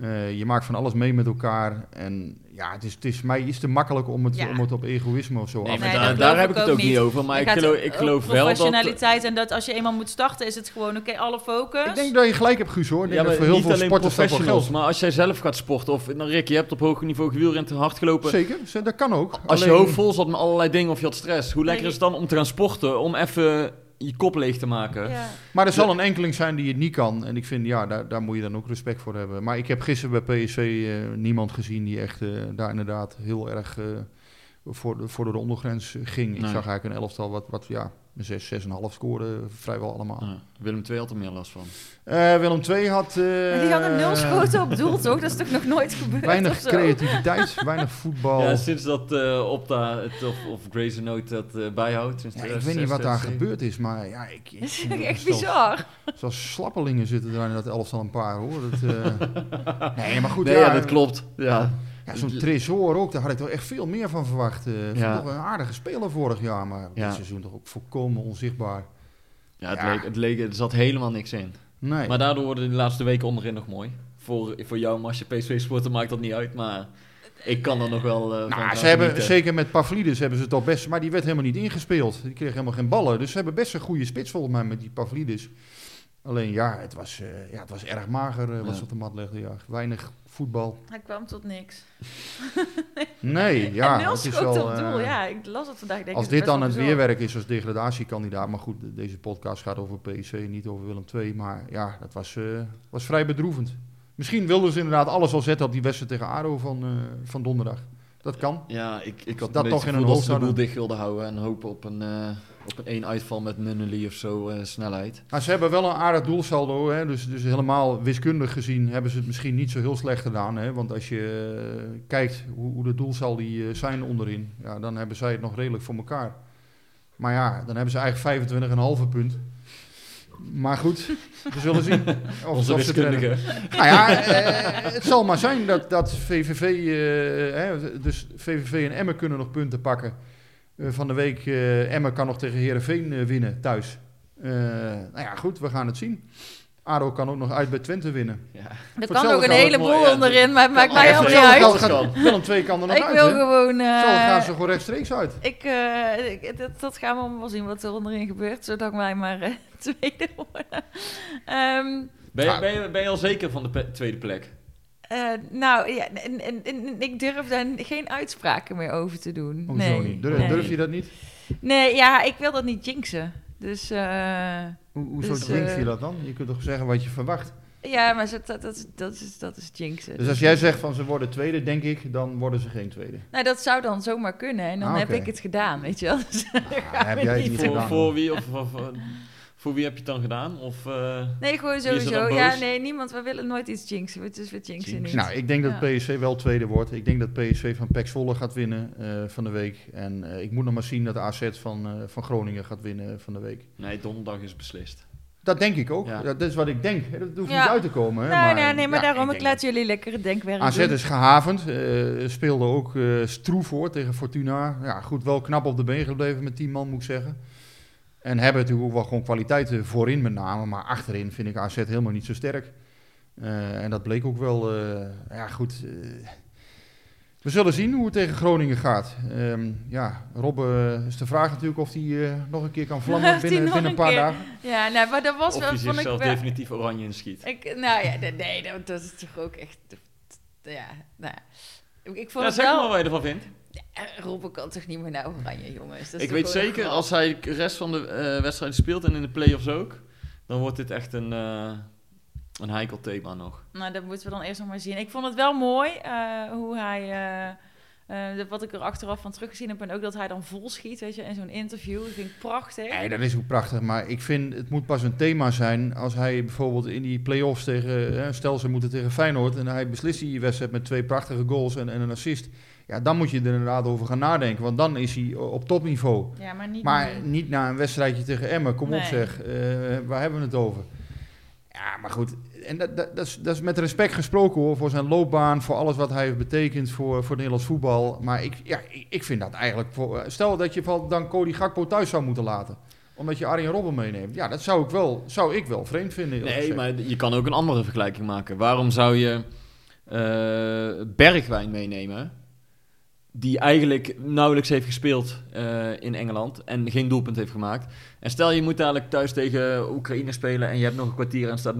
Eh, je maakt van alles mee met elkaar. En ja, het is, het is mij iets te makkelijk om het, Ja. om het op egoïsme of zo Nee, af Nee, te dat daar, heb ik het ook ook niet over. Maar ik geloof, ik geloof wel dat... professionaliteit en dat als je eenmaal moet starten, is het gewoon oké, alle focus. Ik denk dat je gelijk hebt, Guus hoor. Ik denk Ja, maar dat voor heel niet veel alleen sporters professionals, maar als jij zelf gaat sporten, of nou Rick, je hebt op hoog niveau gewielrend hard gelopen. Zeker, ze- dat kan ook. Als je hoofd vol zat met allerlei dingen of je had stress, hoe lekker Nee, is het dan om te gaan sporten, om even je kop leeg te maken? Ja. Maar er zal een enkeling zijn die het niet kan. En ik vind, ja, daar, daar moet je dan ook respect voor hebben. Maar ik heb gisteren bij PSV eh, niemand gezien die echt eh, daar inderdaad heel erg eh, voor, de, voor de ondergrens ging. Ik Nee. zag eigenlijk een elftal wat, wat ja, een 6, 6,5 scoorde vrijwel allemaal. Ja, Willem II had er meer last van. Eh, Willem II had... eh, Maar die hadden nul schoten op doel, toch? Dat is toch nog nooit gebeurd? Weinig of zo? creativiteit, weinig voetbal. Ja, sinds dat eh Opta het, of, of Grey's Note dat bijhoudt. sinds Ja, ik 2006, weet niet wat daar 2007. gebeurd is, maar ja, ik... Dat is echt zelfs- bizar. Zelfs slappelingen zitten er in dat elftal een paar, hoor. Dat, eh, nee, maar goed, Nee, ja, ja, dat klopt. Ja. Ja, zo'n Tresor ook, daar had ik toch echt veel meer van verwacht. eh Ja. toch een aardige speler vorig jaar, maar Ja. dit seizoen toch ook volkomen onzichtbaar. Ja, het. Leek, het, leek, er zat helemaal niks in. Nee. Maar daardoor worden de laatste weken onderin nog mooi. Voor, voor jou, als je PSV supporter maakt dat niet uit. Maar ik kan er nog wel eh, Nou, ze hebben, zeker met Pavlidis hebben ze het al best, maar die werd helemaal niet ingespeeld. Die kreeg helemaal geen ballen. Dus ze hebben best een goede spits volgens mij met die Pavlidis. Alleen ja, het was, eh, ja, het was erg mager wat ze op de mat legden. Ja. Weinig voetbal. Hij kwam tot niks. Nee, ja, en nul het is wel... op doel. eh, Ja, ik las het vandaag. ik Denk, als dit dan het weerwerk is als degradatiekandidaat, maar goed, de- deze podcast gaat over PSV, niet over Willem II. Maar ja, dat was, eh, was vrij bedroevend. Misschien wilden ze inderdaad alles al zetten op die wedstrijd tegen ADO van, eh, van donderdag. Dat kan. Ja, ik, ik had dat een toch in hun gevoel dat ze de hoofd boel dicht wilden houden en hopen op een, eh, op een één uitval met Nunnely of zo eh, snelheid. Maar ze hebben wel een aardig doelsaldo. Hè? Dus, dus helemaal wiskundig gezien hebben ze het misschien niet zo heel slecht gedaan. Hè? Want als je eh, kijkt hoe, hoe de doelsaldi eh, zijn onderin, ja, dan hebben zij het nog redelijk voor elkaar. Maar ja, dan hebben ze eigenlijk 25,5 punt. Maar goed, we zullen zien. Of, Onze of wiskundige. Nou ja, eh, het zal maar zijn dat, dat VVV, eh, hè, dus VVV en Emmen kunnen nog punten pakken. Eh, van de week, eh Emmen kan nog tegen Herenveen eh, winnen thuis. Eh, nou ja, goed, we gaan het zien. ADO kan ook nog uit bij Twente winnen. Ja. Er kan ook een heleboel ja. onderin, maar het maakt mij voor niet uit. hetzelfde Willem, kan. Willem 2 kan er nog Ik uit. wil hè? gewoon... eh, Zo gaan ze gewoon rechtstreeks uit. Ik, eh, ik- dat, dat gaan we allemaal wel zien wat er onderin gebeurt, zodat wij maar eh, tweede worden. Ehm, Ben, je, ben, je, ben je al zeker van de pe- tweede plek? Eh, nou, ja, en, en, en ik durf daar geen uitspraken meer over te doen. Hoezo nee, niet? Durf, nee. durf je dat niet? Nee, ja, ik wil dat niet jinxen. Dus eh, Hoe, hoezo Dus, jinx eh, je dat dan? Je kunt toch zeggen wat je verwacht? ja, maar dat, dat, is- dat, is, dat is jinxen. Dus als jij zegt van ze worden tweede, denk ik, dan worden ze geen tweede. Nou, dat zou dan zomaar kunnen en dan Ah, heb ik het gedaan, weet je wel. Dus gaan heb jij het niet- niet Voor, gedaan. voor wie of, of, of- voor wie heb je het dan gedaan? Of, eh, Nee, gewoon sowieso. Ja, nee, niemand. We willen nooit iets jinxen. Dus we jinxen Jinx. niet. Nou, ik denk dat. PSV wel tweede wordt. Ik denk dat PSV van PEC Zwolle gaat winnen eh, van de week. En eh, ik moet nog maar zien dat AZ van, eh, van Groningen gaat winnen van de week. nee, donderdag is beslist. Dat denk ik ook. Ja. Dat is wat ik denk. Dat hoeft Ja. niet uit te komen. Hè. Nou, nee, nee, maar ja, daarom, ik, denk laat jullie lekker het denkwerk AZ doen. is gehavend. eh, speelde ook eh stroef voor tegen Fortuna. Ja, goed, wel knap op de been gebleven met 10 man, moet ik zeggen. En hebben natuurlijk ook wel gewoon kwaliteiten voorin met name. Maar achterin vind ik AZ helemaal niet zo sterk. Eh, en dat bleek ook wel. eh, ja, goed. eh, we zullen zien hoe het tegen Groningen gaat. Ehm, ja, Rob is de vraag natuurlijk of hij eh, nog een keer kan vlammen Of binnen, binnen een paar keer- dagen. Ja, nou, maar dat was Of wel, vond ik zichzelf definitief oranje inschiet. Ik, nou ja, nee, dat, dat is toch ook echt... Ja, nou ja. Ik, ik vond Ja, het zeg maar wat je ervan vindt. Eh, Robben kan toch niet meer naar oranje, jongens. Dat is Ik weet zeker, als hij de rest van de eh wedstrijd speelt en in de play-offs ook, dan wordt dit echt een, eh een heikel thema nog. Nou, dat moeten we dan eerst nog maar zien. Ik vond het wel mooi eh, hoe hij... eh, eh, wat ik er achteraf van teruggezien heb... en ook dat hij dan vol schiet, weet je, in zo'n interview. Dat vind ik prachtig. Nee, dat is ook prachtig. Maar ik vind het moet pas een thema zijn als hij bijvoorbeeld in die play-offs tegen, hè, stel ze moeten tegen Feyenoord en hij beslist die wedstrijd met twee prachtige goals en, en een assist. Ja, dan moet je er inderdaad over gaan nadenken, want dan is hij op topniveau. Ja, maar niet... Maar nu. niet na een wedstrijdje tegen Emmen, kom op zeg, eh, waar hebben we het over? Ja, maar goed, en dat, dat, dat, is, dat is met respect gesproken hoor, voor zijn loopbaan, voor alles wat hij heeft betekend voor, voor het Nederlands voetbal. Maar ik, ja, ik, ik vind dat eigenlijk, voor, stel dat je dan Cody Gakpo thuis zou moeten laten omdat je Arjen Robben meeneemt. Ja, dat zou ik wel, zou ik wel vreemd vinden. Nee, gezegd. maar je kan ook een andere vergelijking maken. Waarom zou je eh, Bergwijn meenemen, die eigenlijk nauwelijks heeft gespeeld eh, in Engeland en geen doelpunt heeft gemaakt. En stel je moet dadelijk thuis tegen Oekraïne spelen en je hebt nog een kwartier en staat 0-0.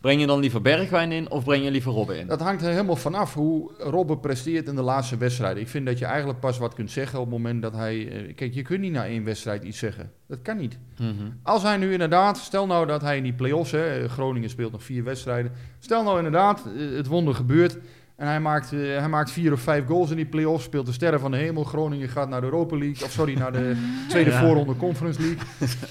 Breng je dan liever Bergwijn in of breng je liever Robben in? Dat hangt er helemaal vanaf hoe Robben presteert in de laatste wedstrijden. Ik vind dat je eigenlijk pas wat kunt zeggen op het moment dat hij... eh, Kijk, je kunt niet na één wedstrijd iets zeggen. Dat kan niet. Mhm. Als hij nu inderdaad, stel nou dat hij in die play-offs, hè, Groningen speelt nog vier wedstrijden. Stel nou inderdaad, eh, het wonder gebeurt en hij maakt, eh, hij maakt vier of vijf goals in die play-offs, speelt de sterren van de hemel. Groningen gaat naar de Europa League, of sorry, naar de tweede Ja. voorronde Conference League.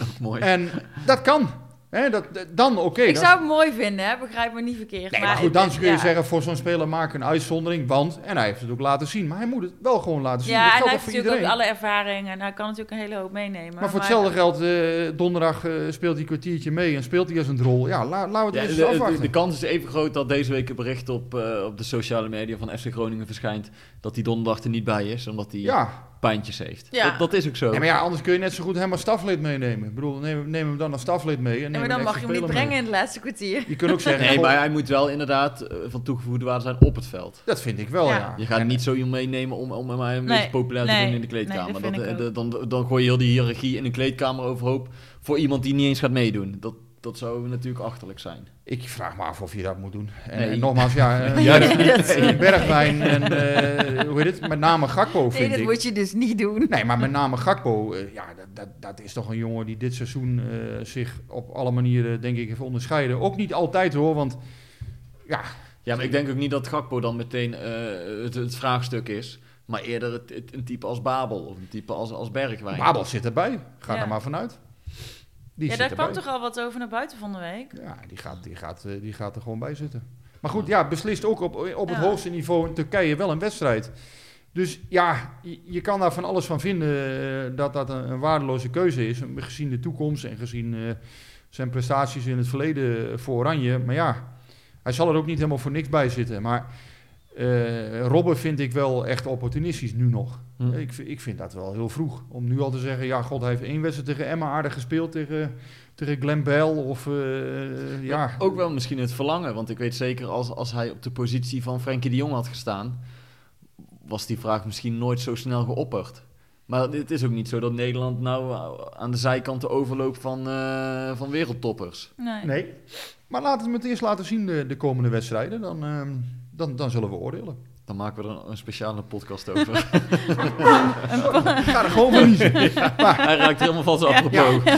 Ook mooi. En dat kan. Hè, dat, dan oké. ik dan- zou het mooi vinden, hè? begrijp me niet verkeerd. Nee, maar goed, dan kun je ja. zeggen, voor zo'n speler maak een uitzondering, want, en hij heeft het ook laten zien, maar hij moet het wel gewoon laten zien. Ja, dat en hij heeft voor natuurlijk ook iedereen. alle ervaring en hij kan natuurlijk een hele hoop meenemen. Maar voor hetzelfde geld, eh, donderdag eh, speelt hij een kwartiertje mee en speelt hij als een drol. Ja, la, laten we het Ja, eens de, de, afwachten. de kans is even groot dat deze week een bericht op, eh, op de sociale media van FC Groningen verschijnt dat hij donderdag er niet bij is, omdat hij ja, pijntjes heeft. Ja. Dat, dat is ook zo. Ja, maar ja, anders kun je net zo goed hem als staflid meenemen. Ik bedoel, neem, neem hem dan als staflid mee. En Ja, neem maar dan mag je hem niet brengen mee. in het laatste kwartier. Je kunt ook zeggen, Nee, maar hij moet wel inderdaad eh, van toegevoegde waarde zijn op het veld. dat vind ik wel, Ja. ja. Je gaat niet zo iemand meenemen om, om hem een Nee, beetje populair te nee, doen in de nee, kleedkamer. dat dat eh, dan, dan gooi je heel die hiërarchie in een kleedkamer overhoop voor iemand die niet eens gaat meedoen. Dat, dat zou natuurlijk achterlijk zijn. Ik vraag me af of je dat moet doen. En, Nee. en nogmaals, ja, eh, Ja, eh, Bergwijn en eh, hoe heet het? Met name Gakpo Nee, vind dat ik. moet je dus niet doen. Nee, maar met name Gakpo, ja, dat, dat, dat is toch een jongen die dit seizoen eh, zich op alle manieren, denk ik, heeft onderscheiden. Ook niet altijd hoor, want ja, Ja, maar ik denk ook niet dat Gakpo dan meteen eh, het, het vraagstuk is. Maar eerder het, het- een type als Babel of een type als, als Bergwijn. Babel zit erbij. Ga Ja. er maar vanuit. Die Ja, daar kwam toch al wat over naar buiten van de week. Ja, die gaat, die, gaat, eh, die gaat er gewoon bij zitten. Maar goed, ja, beslist ook op, op het Ja. hoogste niveau in Turkije wel een wedstrijd. Dus ja, je, je kan daar van alles van vinden eh, dat dat een, een waardeloze keuze is. Gezien de toekomst en gezien eh, zijn prestaties in het verleden voor Oranje. Maar ja, hij zal er ook niet helemaal voor niks bij zitten. Maar eh Robben vind ik wel echt opportunistisch nu nog. Hm. Ik, ik vind dat wel heel vroeg. Om nu al te zeggen, ja, god, hij heeft één wedstrijd tegen Emma aardig gespeeld. Tegen, tegen Glenn Bell of eh, ja... Ook wel misschien het verlangen, want ik weet zeker als, als hij op de positie van Frenkie de Jong had gestaan, was die vraag misschien nooit zo snel geopperd. Maar het is ook niet zo dat Nederland nou eh, aan de zijkanten overloopt van, eh, van wereldtoppers. Nee. Nee. Maar laten we het eerst laten zien de, de komende wedstrijden. Dan, ehm, dan, dan zullen we oordelen. Dan maken we er een, een speciale podcast over. Ik ga er gewoon verliezen. hij raakt helemaal van zijn apropos.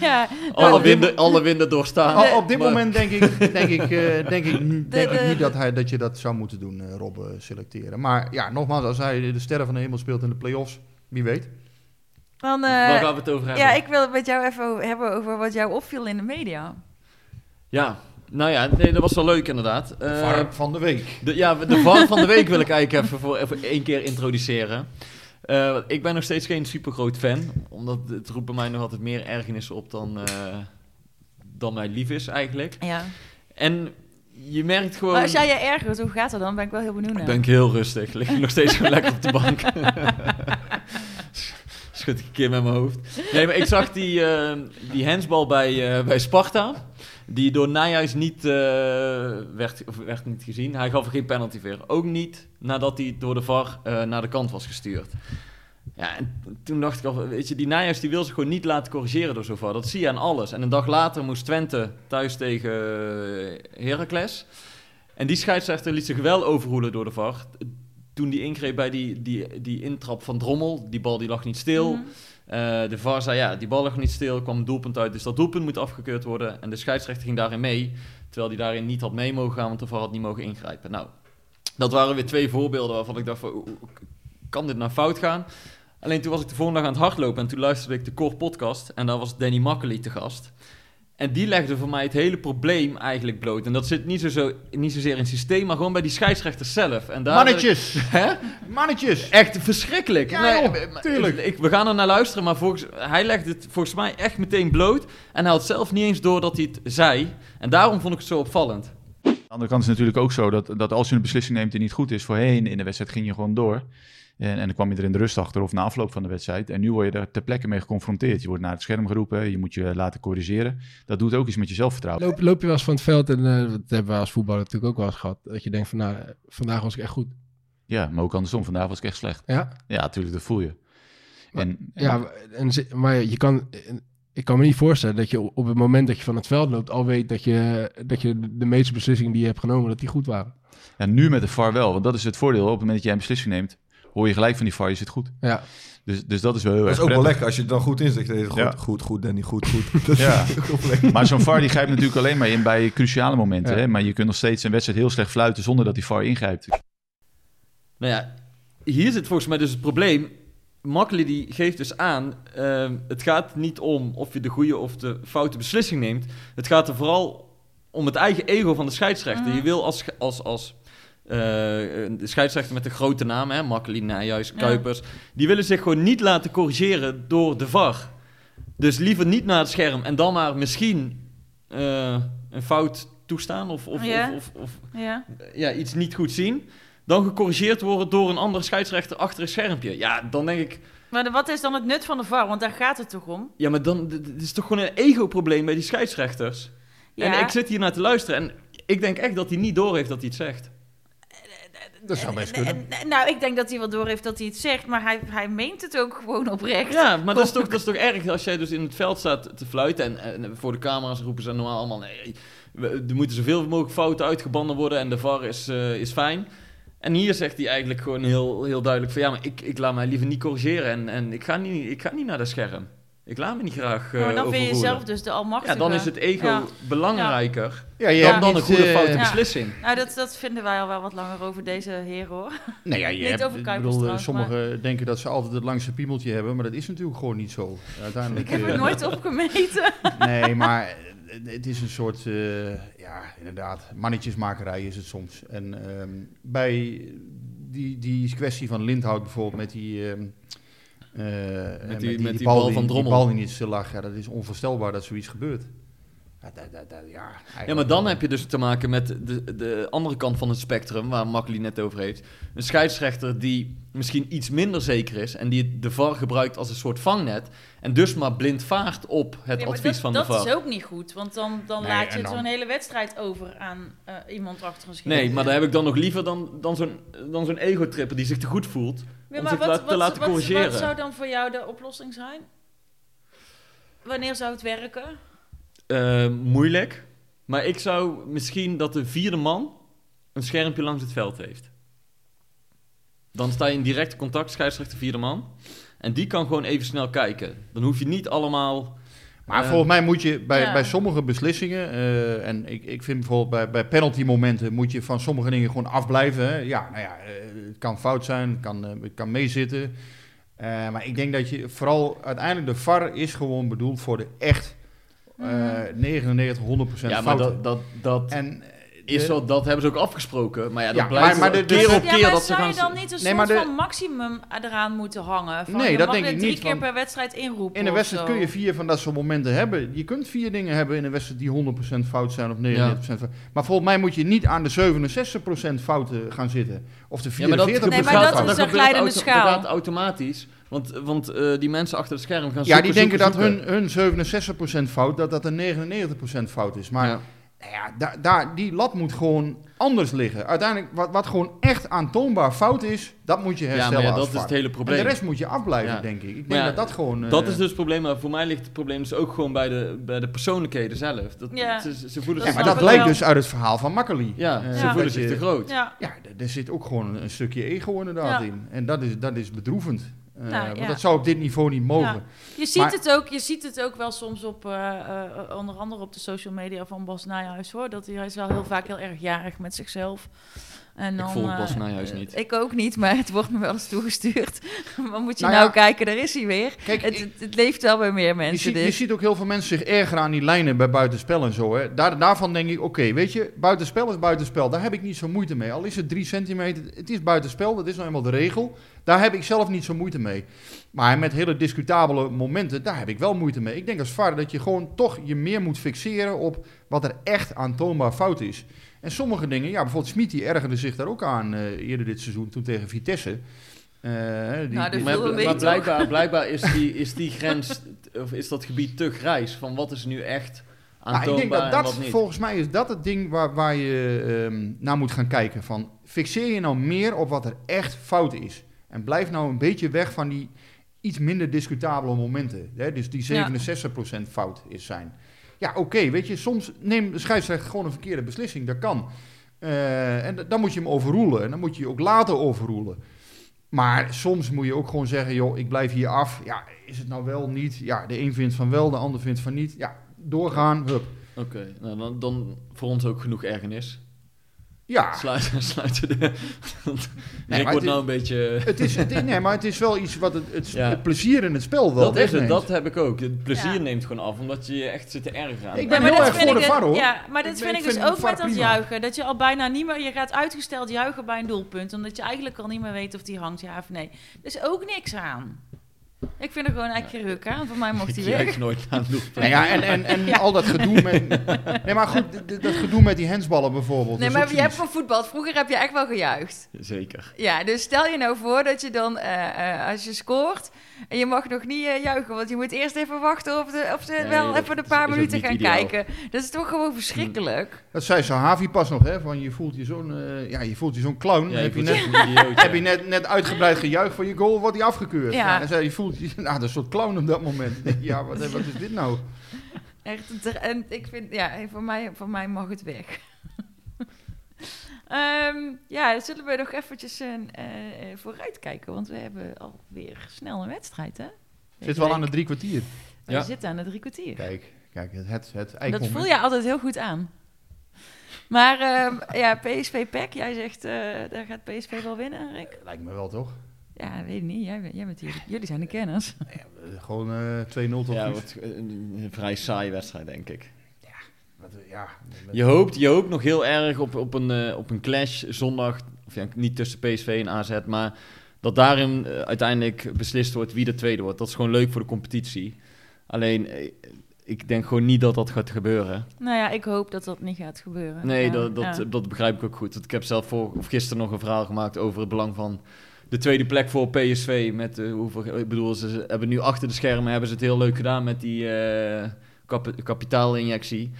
Ja, Alle, winden, alle winden doorstaan. Op dit Maar- moment denk ik, denk ik, eh, denk ik, denk De- ik niet dat, hij, dat je dat zou moeten doen, eh, Rob, eh, selecteren. Maar ja, nogmaals, als hij de sterren van de hemel speelt in de play-offs, wie weet. dan, eh, Waar gaan we het over hebben? ja, ik wil het met jou even hebben over wat jou opviel in de media. Ja, nou ja, nee, dat was wel leuk inderdaad. Eh, VAR van de week. De, ja, de VAR van de week wil ik eigenlijk even voor even één keer introduceren. Eh, ik ben nog steeds geen super groot fan, omdat het roept bij mij nog altijd meer ergernissen op dan, eh, dan mij lief is eigenlijk. Ja. En je merkt gewoon... Maar als jij je ergert, hoe gaat dat dan? Ben ik wel heel benieuwd naar. Ik ben heel rustig, lig ik nog steeds gewoon lekker op de bank. Een keer met mijn hoofd. Nee, maar ik zag die, eh, die handsbal bij, eh, bij Sparta. Die door Nijhuis niet, eh, werd, werd niet gezien. Hij gaf er geen penalty voor. Ook niet nadat hij door de VAR eh, naar de kant was gestuurd. Ja, en toen dacht ik al, weet je, die Nijhuis die wil zich gewoon niet laten corrigeren door zover. Dat zie je aan alles. En een dag later moest Twente thuis tegen Heracles. En die scheidsrechter liet zich wel overroelen door de VAR. Toen die ingreep bij die, die, die intrap van Drommel, die bal die lag niet stil. Mhm. Eh, de VAR zei ja, die bal lag niet stil, kwam een doelpunt uit, dus dat doelpunt moet afgekeurd worden. En de scheidsrechter ging daarin mee, terwijl hij daarin niet had mee mogen gaan, want de VAR had niet mogen ingrijpen. Nou, dat waren weer twee voorbeelden waarvan ik dacht van, kan dit nou fout gaan? Alleen toen was ik de volgende dag aan het hardlopen en toen luisterde ik de Core podcast en daar was Danny Makkely te gast. En die legde voor mij het hele probleem eigenlijk bloot. En dat zit niet, zo, zo, niet zozeer in het systeem, maar gewoon bij die scheidsrechters zelf. En daar Mannetjes! Hè? Mannetjes! Echt verschrikkelijk. Ja, joh, maar- tuurlijk. Ik, we gaan er naar luisteren, maar volgens, hij legde het volgens mij echt meteen bloot. En hij had zelf niet eens door dat hij het zei. En daarom vond ik het zo opvallend. Aan de andere kant is het natuurlijk ook zo dat, dat als je een beslissing neemt die niet goed is, voorheen in de wedstrijd ging je gewoon door. En, en dan kwam je er in de rust achter of na afloop van de wedstrijd. En nu word je er ter plekke mee geconfronteerd. Je wordt naar het scherm geroepen, je moet je laten corrigeren. Dat doet ook iets met je zelfvertrouwen. Loop, loop je wel eens van het veld en eh, dat hebben we als voetballer natuurlijk ook wel eens gehad. Dat je denkt van nou, vandaag was ik echt goed. Ja, maar ook andersom. Vandaag was ik echt slecht. Ja, Ja, natuurlijk, dat voel je. En, en- ja en, maar je kan, ik kan me niet voorstellen dat je op het moment dat je van het veld loopt al weet dat je, dat je de meeste beslissingen die je hebt genomen, dat die goed waren. ja, nu met de VAR wel, want dat is het voordeel. Op het moment dat jij een beslissing neemt, hoor je gelijk van die VAR, je zit goed. Ja, Dus, dus dat is wel heel Dat erg is ook wel lekker als je het dan goed inzicht. Goed, Ja. goed, goed, Danny, goed, goed. Dat Ja. Maar zo'n VAR die grijpt natuurlijk alleen maar in bij cruciale momenten. Ja. Hè? Maar je kunt nog steeds een wedstrijd heel slecht fluiten zonder dat die VAR ingrijpt. Nou ja, hier zit volgens mij dus het probleem. Makkely die geeft dus aan, ehm, het gaat niet om of je de goede of de foute beslissing neemt. Het gaat er vooral om het eigen ego van de scheidsrechter. Mhm. Je wil als, als, als de scheidsrechter met de grote naam, hè, Nijhuis, Ja. Kuipers, die willen zich gewoon niet laten corrigeren door de VAR. Dus liever niet naar het scherm en dan maar misschien eh, een fout toestaan of, of, Ja. of, of, of Ja. ja, iets niet goed zien. dan gecorrigeerd worden door een andere scheidsrechter achter een schermpje. Ja, dan denk ik, Maar de- wat is dan het nut van de VAR? Want daar gaat het toch om? ja, maar dan het is toch gewoon een ego-probleem bij die scheidsrechters. En ik zit hier naar te luisteren en ik denk echt dat hij niet door heeft dat hij het zegt. Dat zou best kunnen. En- nou, ik denk dat hij wel door heeft dat hij het zegt, maar hij, hij meent het ook gewoon oprecht. Ja, maar dat is, toch, dat is toch erg als jij dus in het veld staat te fluiten en, en voor de camera's roepen ze normaal allemaal nee, we- er moeten zoveel mogelijk fouten uitgebannen worden en de VAR is, eh, is fijn. En hier zegt hij eigenlijk gewoon heel, heel duidelijk van ja, maar ik, ik laat mij liever niet corrigeren en, en ik, ga niet, ik ga niet naar dat scherm. Ik laat me niet graag eh maar dan vind je jezelf dus de almachtige. Ja, dan is het ego Ja. belangrijker Ja, je dan, hebt dan een niet, goede eh, foute Ja. beslissing. Nou, dat, dat vinden wij al wel wat langer over deze heren, hoor. Nou ja, je Niet hebt, over ik Kuipers bedoel, trouwens, sommigen denken dat ze altijd het langste piemeltje hebben, maar dat is natuurlijk gewoon niet zo. Uiteindelijk, Ik heb eh, het nooit opgemeten. Nee, maar eh, het is een soort, eh, ja, inderdaad, mannetjesmakerij is het soms. En ehm, bij die, die kwestie van Lindhout bijvoorbeeld met die... ehm, eh, met die- met die bal van Drommel. Die bal die niet stil lag, ja, dat is onvoorstelbaar dat zoiets gebeurt. Ja, dat, dat, dat- ja, Ja, maar dan heb je dus te maken met de, de andere kant van het spectrum, waar Makkeli net over heeft. Een scheidsrechter die misschien iets minder zeker is en die de VAR gebruikt als een soort vangnet. En dus maar blind vaart op het Ja, advies dat, van de dat VAR. is ook niet goed, want dan, dan Nee, laat je dan- zo'n hele wedstrijd over aan eh, iemand achter een scherm. Nee, maar daar heb ik dan nog liever dan, dan zo'n dan zo'n ego-tripper die zich te goed voelt. Ja, om zich wat, te wat, laten wat, corrigeren. wat zou dan voor jou de oplossing zijn? Wanneer zou het werken? Eh, moeilijk. Maar ik zou misschien dat de vierde man een schermpje langs het veld heeft. Dan sta je in direct contact, scheidsrechter vierde man. En die kan gewoon even snel kijken. Dan hoef je niet allemaal... Maar eh, volgens mij moet je bij, Ja. bij sommige beslissingen, eh, en ik, ik vind bijvoorbeeld bij, bij penalty momenten, moet je van sommige dingen gewoon afblijven. Hè. Ja, nou ja, het kan fout zijn, het kan, het kan meezitten. Eh, maar ik denk dat je vooral uiteindelijk de VAR is gewoon bedoeld voor de echt eh, Mhm. 99, 100 procent ja, maar fouten. dat, dat, dat en, is de- zo, dat hebben ze ook afgesproken. Maar ja, dat Ja, blijft maar- maar de- keer de- op ja, keer maar dat ze zou gaan... je dan niet een Nee, soort maar de- van maximum eraan moeten hangen? Van, Nee, je dat denk ik drie niet, keer want per wedstrijd inroepen In een wedstrijd kun je vier van dat soort momenten hebben. Je kunt vier dingen hebben in een wedstrijd die 100% fout zijn of 99% fout. Maar volgens mij moet je niet aan de 67% fouten gaan zitten. Of de 44% Ja, maar dat, Nee, maar dat is een glijdende schaal. Dat gaat automatisch. Want, want eh, die mensen achter het scherm gaan Ja, die denken zoeken, dat zoeken. hun, hun 67% fout, dat dat een 99% fout is. Maar Ja. nou ja, daar, daar, die lat moet gewoon anders liggen. Uiteindelijk, wat, wat gewoon echt aantoonbaar fout is, dat moet je Ja, herstellen maar ja, als dat is het hele En probleem. de rest moet je afblijven, Ja. denk ik. Ik denk ja, dat dat gewoon... eh, Dat is dus het probleem, maar voor mij ligt het probleem dus ook gewoon bij de, bij de persoonlijkheden zelf. Dat, Ja. ze, ze voelen Dat Ja, zich maar dat wel. dus uit het verhaal van Makkeli. Ja, Eh, ze Ja. voelen zich te groot. Ja, Ja, er zit ook gewoon een stukje ego inderdaad Ja. in. En dat is, dat is bedroevend. Eh, Nou, want ja. dat zou op dit niveau niet mogen. Ja. Je ziet, Maar- het ook, je ziet het ook wel soms op, eh, eh, onder andere op de social media van Bas Nijhuis hoor. Dat hij, hij is wel heel vaak heel erg jarig met zichzelf. En dan, Ik volg eh, Bas eh, niet. Ik ook niet, maar het wordt me wel eens toegestuurd. maar moet je Nou nou, ja. kijken, daar is hij weer. Kijk, Het, ik- het, leeft wel bij meer je, mensen. ziet, je dus. ziet ook heel veel mensen zich ergeren aan die lijnen bij buitenspel en zo. Hè. Daar, daarvan denk ik, oké, weet je, buitenspel is buitenspel. Daar heb ik niet zo moeite mee. Al is het drie centimeter, het is buitenspel, dat is nou eenmaal de regel. Daar heb ik zelf niet zo moeite mee. Maar met hele discutabele momenten, daar heb ik wel moeite mee. Ik denk als VAR dat je gewoon toch je meer moet fixeren op wat er echt aantoonbaar fout is. En sommige dingen, ja, bijvoorbeeld Smit, die ergerde zich daar ook aan eh, eerder dit seizoen, toen tegen Vitesse. Eh, die, Nou, die- Maar, blijkbaar, blijkbaar is, die, is die grens, of is dat gebied te grijs van wat is nu echt Nou, ik denk dat en dat, wat niet. volgens mij is dat het ding waar, waar je ehm, naar moet gaan kijken. Van, fixeer je nou meer op wat er echt fout is. En blijf nou een beetje weg van die iets minder discutabele momenten. Hè? Dus die 67% fout is zijn. Ja, oké, weet je, soms neemt de scheidsrechter gewoon een verkeerde beslissing. Dat kan. Eh, en dan moet je hem overroelen. En dan moet je je ook laten overroelen. Maar soms moet je ook gewoon zeggen, joh, ik blijf hier af. Ja, is het nou wel niet? Ja, de een vindt van wel, de ander vindt van niet. Ja, doorgaan, hup. Oké, nou, dan, dan voor ons ook genoeg ergernis. Ja, Sluiten, sluiten de... Nee, wordt het nou een beetje... het is, het, nee, maar het is wel iets wat het, het, Ja. het plezier in het spel wel Dat is het, dat heb ik ook. Het plezier Ja. neemt gewoon af, omdat je je echt zit te ergeren aan. Ik Ja, ben maar heel erg vind voor de ik VAR, hoor. Ja, maar dat Ik- vind ik ik dus ook met dat prima. juichen. Dat je al bijna niet meer... Je gaat uitgesteld juichen bij een doelpunt. Omdat je eigenlijk al niet meer weet of die hangt, ja of nee. Er is ook niks aan. Ik vind er gewoon eigenlijk geen ruk aan. Voor mij mocht hij Ik juich weg. nooit aan. Nou ja, en, en, en Ja. al dat gedoe met... Nee, maar goed, dat gedoe met die hensballen bijvoorbeeld. Nee, maar je hebt zoiets. gevoetbald. Vroeger heb je echt wel gejuicht. Zeker. Ja, dus stel je nou voor dat je dan, eh, eh, als je scoort, en je mag nog niet eh, juichen, want je moet eerst even wachten of, de, of ze Nee, wel even een paar minuten gaan ideaal. kijken. Dat is toch gewoon verschrikkelijk. Dat zei Sahavi pas nog, hè? Van je voelt je zo'n eh, ja, je voelt je zo'n clown. Ja, je heb je, net, je een idioot, heb ja. je net, net uitgebreid gejuicht voor je goal, wordt hij afgekeurd. Ja. Ja. En zei je voelt je, nou, dat is een soort clown op dat moment. Ja, wat, wat is dit nou? Echt, en ik vind, ja, voor mij, voor mij mag het weg. Ehm, ja, zullen we nog eventjes eh, eh, vooruit kijken? Want we hebben alweer snel een wedstrijd, hè? Zit wel aan de drie kwartier. We Ja. zitten aan de drie kwartier. Kijk, kijk het, het, het dat voel je altijd heel goed aan. Maar ehm, ja, PSV PEC, jij zegt, eh, daar gaat PSV wel winnen, Rick? Lijkt me wel, toch? Ja, weet ik niet. Jij, bent- jij bent hier, jullie zijn de kenners. Eh, Gewoon eh 2-0 tot Ja, rust. wordt een, een vrij saaie wedstrijd, denk ik. Wat, eh, ja, met- Je hoopt, je hoopt nog heel erg op, op, een, eh, op een clash zondag. Of ja, niet tussen PSV en AZ, maar dat daarin eh, uiteindelijk beslist wordt wie de tweede wordt. Dat is gewoon leuk voor de competitie. Alleen, eh, ik denk gewoon niet dat dat gaat gebeuren. Nou ja, ik hoop dat dat niet gaat gebeuren. Nee, Ja, dat, dat, ja. dat begrijp ik ook goed. Want ik heb zelf voor, of gisteren nog een verhaal gemaakt over het belang van de tweede plek voor PSV. Met, eh, hoeveel, ik bedoel, ze hebben nu achter de schermen hebben ze het heel leuk gedaan met die eh, kapi- kapitaalinjectie.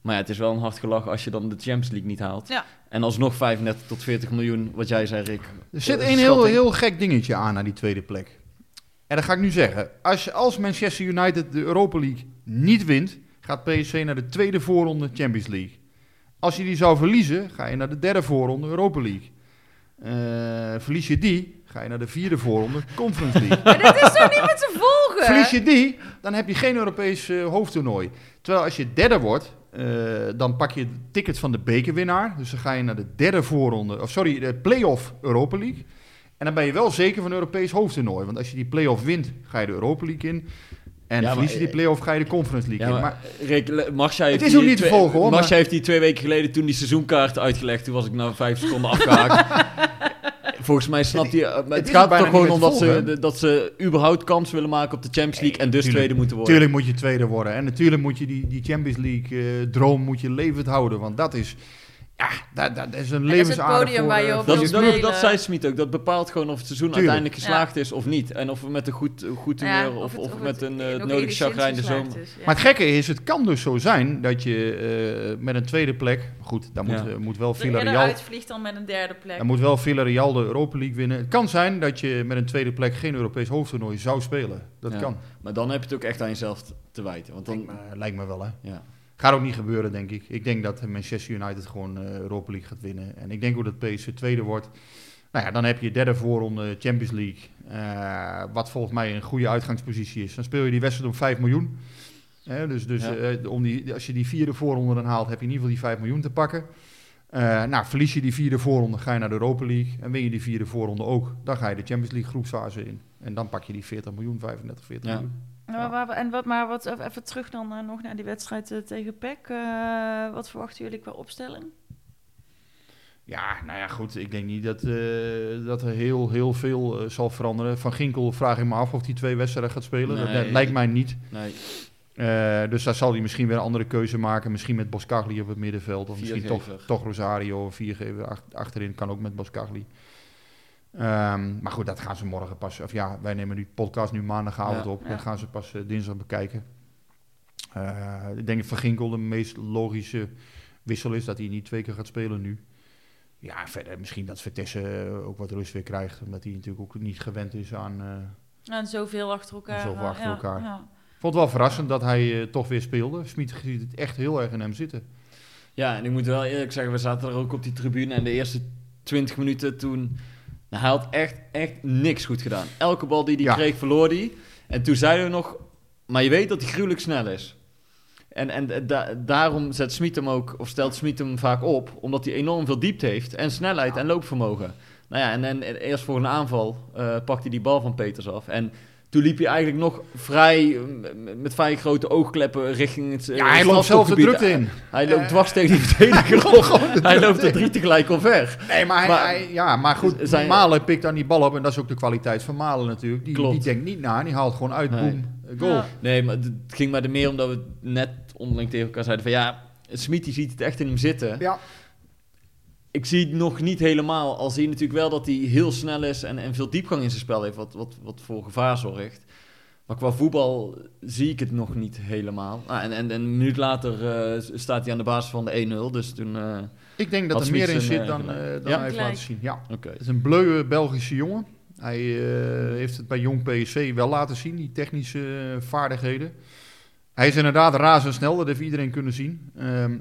Maar ja, het is wel een hard gelach als je dan de Champions League niet haalt. Ja. En alsnog 35 tot 40 miljoen, wat jij zei, Rick. Er zit Eh, een heel, heel gek dingetje aan naar die tweede plek. En dat ga ik nu zeggen. Als, je- als Manchester United de Europa League niet wint, gaat PSV naar de tweede voorronde Champions League. Als je die zou verliezen, ga je naar de derde voorronde Europa League. Eh, verlies je die, ga je naar de vierde voorronde Conference League. Maar dit is toch niet met te volgen? Verlies je die, dan heb je geen Europees eh, hoofdtoernooi. Terwijl als je derde wordt, eh, dan pak je het ticket van de bekerwinnaar. Dus dan ga je naar de derde voorronde, of sorry, de play-off Europa League. En dan ben je wel zeker van een Europees hoofdtoernooi. Want als je die play-off wint, ga je de Europa League in. En Ja, verlies je die play-off, ga je de Conference League Ja, in. maar, Rick, Marcia heeft Het is ook niet te twee- volgen, hoor, Marcia maar- heeft die twee weken geleden toen die seizoenkaart uitgelegd. Toen was ik nou vijf seconden afgehaakt. Volgens mij snapt hij... eh, het gaat toch gewoon om dat ze, dat ze überhaupt kans willen maken op de Champions League en dus tuurlijk. tweede moeten worden. Tuurlijk moet je tweede worden. En natuurlijk moet je die, die Champions League-droom moet je levend houden. Want dat is, ja, dat, dat is een voor Dat, dat, dat, spelen. zei Smit ook. Dat bepaalt gewoon of het seizoen Tuurlijk. uiteindelijk geslaagd is of niet. En of we met een goed, goed Ja, humeur of, het- of, het met een eh, nodige enigszins chagrijn de zomer. is, ja. Maar het gekke is, het kan dus zo zijn dat je eh, met een tweede plek... Goed, dan moet, Ja. eh, moet wel Villarreal... uitvliegt dan met een derde plek. Dan moet wel Villarreal de Europa League winnen. Het kan zijn dat je met een tweede plek geen Europees hoofdtoernooi zou spelen. Dat Ja. kan. Maar dan heb je het ook echt aan jezelf te wijten. Want dan, Lijkt me, lijkt me wel, hè. ja. Gaat ook niet gebeuren, denk ik. Ik denk dat Manchester United gewoon eh Europa League gaat winnen. En ik denk ook dat PSV tweede wordt. Nou ja, dan heb je derde voorronde Champions League. eh, wat volgens mij een goede uitgangspositie is. Dan speel je die wedstrijd om 5 miljoen. Hè, dus dus Ja. eh, om die, als je die vierde voorronde dan haalt, heb je in ieder geval die 5 miljoen te pakken. Eh, nou, verlies je die vierde voorronde, ga je naar de Europa League. En win je die vierde voorronde ook, dan ga je de Champions League groepsfase in. En dan pak je die 40 miljoen, 35, 40 Ja. miljoen. Maar, en wat, maar wat, even terug dan eh, nog naar die wedstrijd eh, tegen PEC. Eh, wat verwachten jullie qua opstelling? Ja, nou ja, goed. Ik denk niet dat, eh, dat er heel, heel veel eh, zal veranderen. Van Ginkel vraag ik me af of hij twee wedstrijden gaat spelen. Dat, Nee. dat lijkt mij niet. Nee, Eh, dus daar zal hij misschien weer een andere keuze maken. Misschien met Boscagli op het middenveld. Of misschien toch, toch Rosario of viergever ach- achterin. Kan ook met Boscagli. Ehm, maar goed, dat gaan ze morgen pas... Of ja, wij nemen nu de podcast nu maandagavond Ja. op. Ja. Dat gaan ze pas eh, dinsdag bekijken. Eh, ik denk dat Van Ginkel de meest logische wissel is. Dat hij niet twee keer gaat spelen nu. Ja, verder misschien dat Vitesse eh, ook wat rust weer krijgt. Omdat hij natuurlijk ook niet gewend is aan... eh, En zoveel achter elkaar. Zoveel achter ja, elkaar. ja. Ik vond het wel verrassend dat hij toch weer speelde. Smit ziet het echt heel erg in hem zitten. Ja, en ik moet wel eerlijk zeggen, we zaten er ook op die tribune en de eerste 20 minuten toen... Nou, hij had echt, echt niks goed gedaan. Elke bal die hij Ja. kreeg, verloor hij. En toen zeiden we nog, maar je weet dat hij gruwelijk snel is. En, en da- daarom zet Smit hem ook, of stelt Smit hem vaak op, omdat hij enorm veel diepte heeft en snelheid en loopvermogen. Nou ja, en, en, en eerst voor een aanval eh, pakt hij die bal van Peters af. En Toen liep hij eigenlijk nog vrij, eh, met vrij grote oogkleppen richting het eh, Ja, hij loopt zelf de drukte in. Hij loopt Eh, dwars tegen die verdediger op. Hij loopt er drie tegelijk omver. Nee, maar, hij, Maar- hij- ja, maar goed, Zijn- Malen pikt dan die bal op en dat is ook de kwaliteit van Malen natuurlijk. Die, Klopt. die denkt niet na, die haalt gewoon uit, Nee. boem, eh, goal. Ja. Nee, maar het ging maar er meer omdat we net onderling tegen elkaar zeiden van ja, Smit die ziet het echt in hem zitten. Ja. Ik zie het nog niet helemaal, al zie je natuurlijk wel dat hij heel snel is en, en veel diepgang in zijn spel heeft, wat, wat, wat voor gevaar zorgt. Maar qua voetbal zie ik het nog niet helemaal. Ah, en, en, en een minuut later eh, staat hij aan de basis van de 1-0, dus toen... eh, Ik denk dat er meer in zit eh, dan, eh, dan Ja? hij heeft laten zien. Ja. Oké. Het is een bleuwe Belgische jongen. Hij eh, heeft het bij Jong PSV wel laten zien, die technische vaardigheden. Hij is inderdaad razendsnel, dat heeft iedereen kunnen zien. Ehm,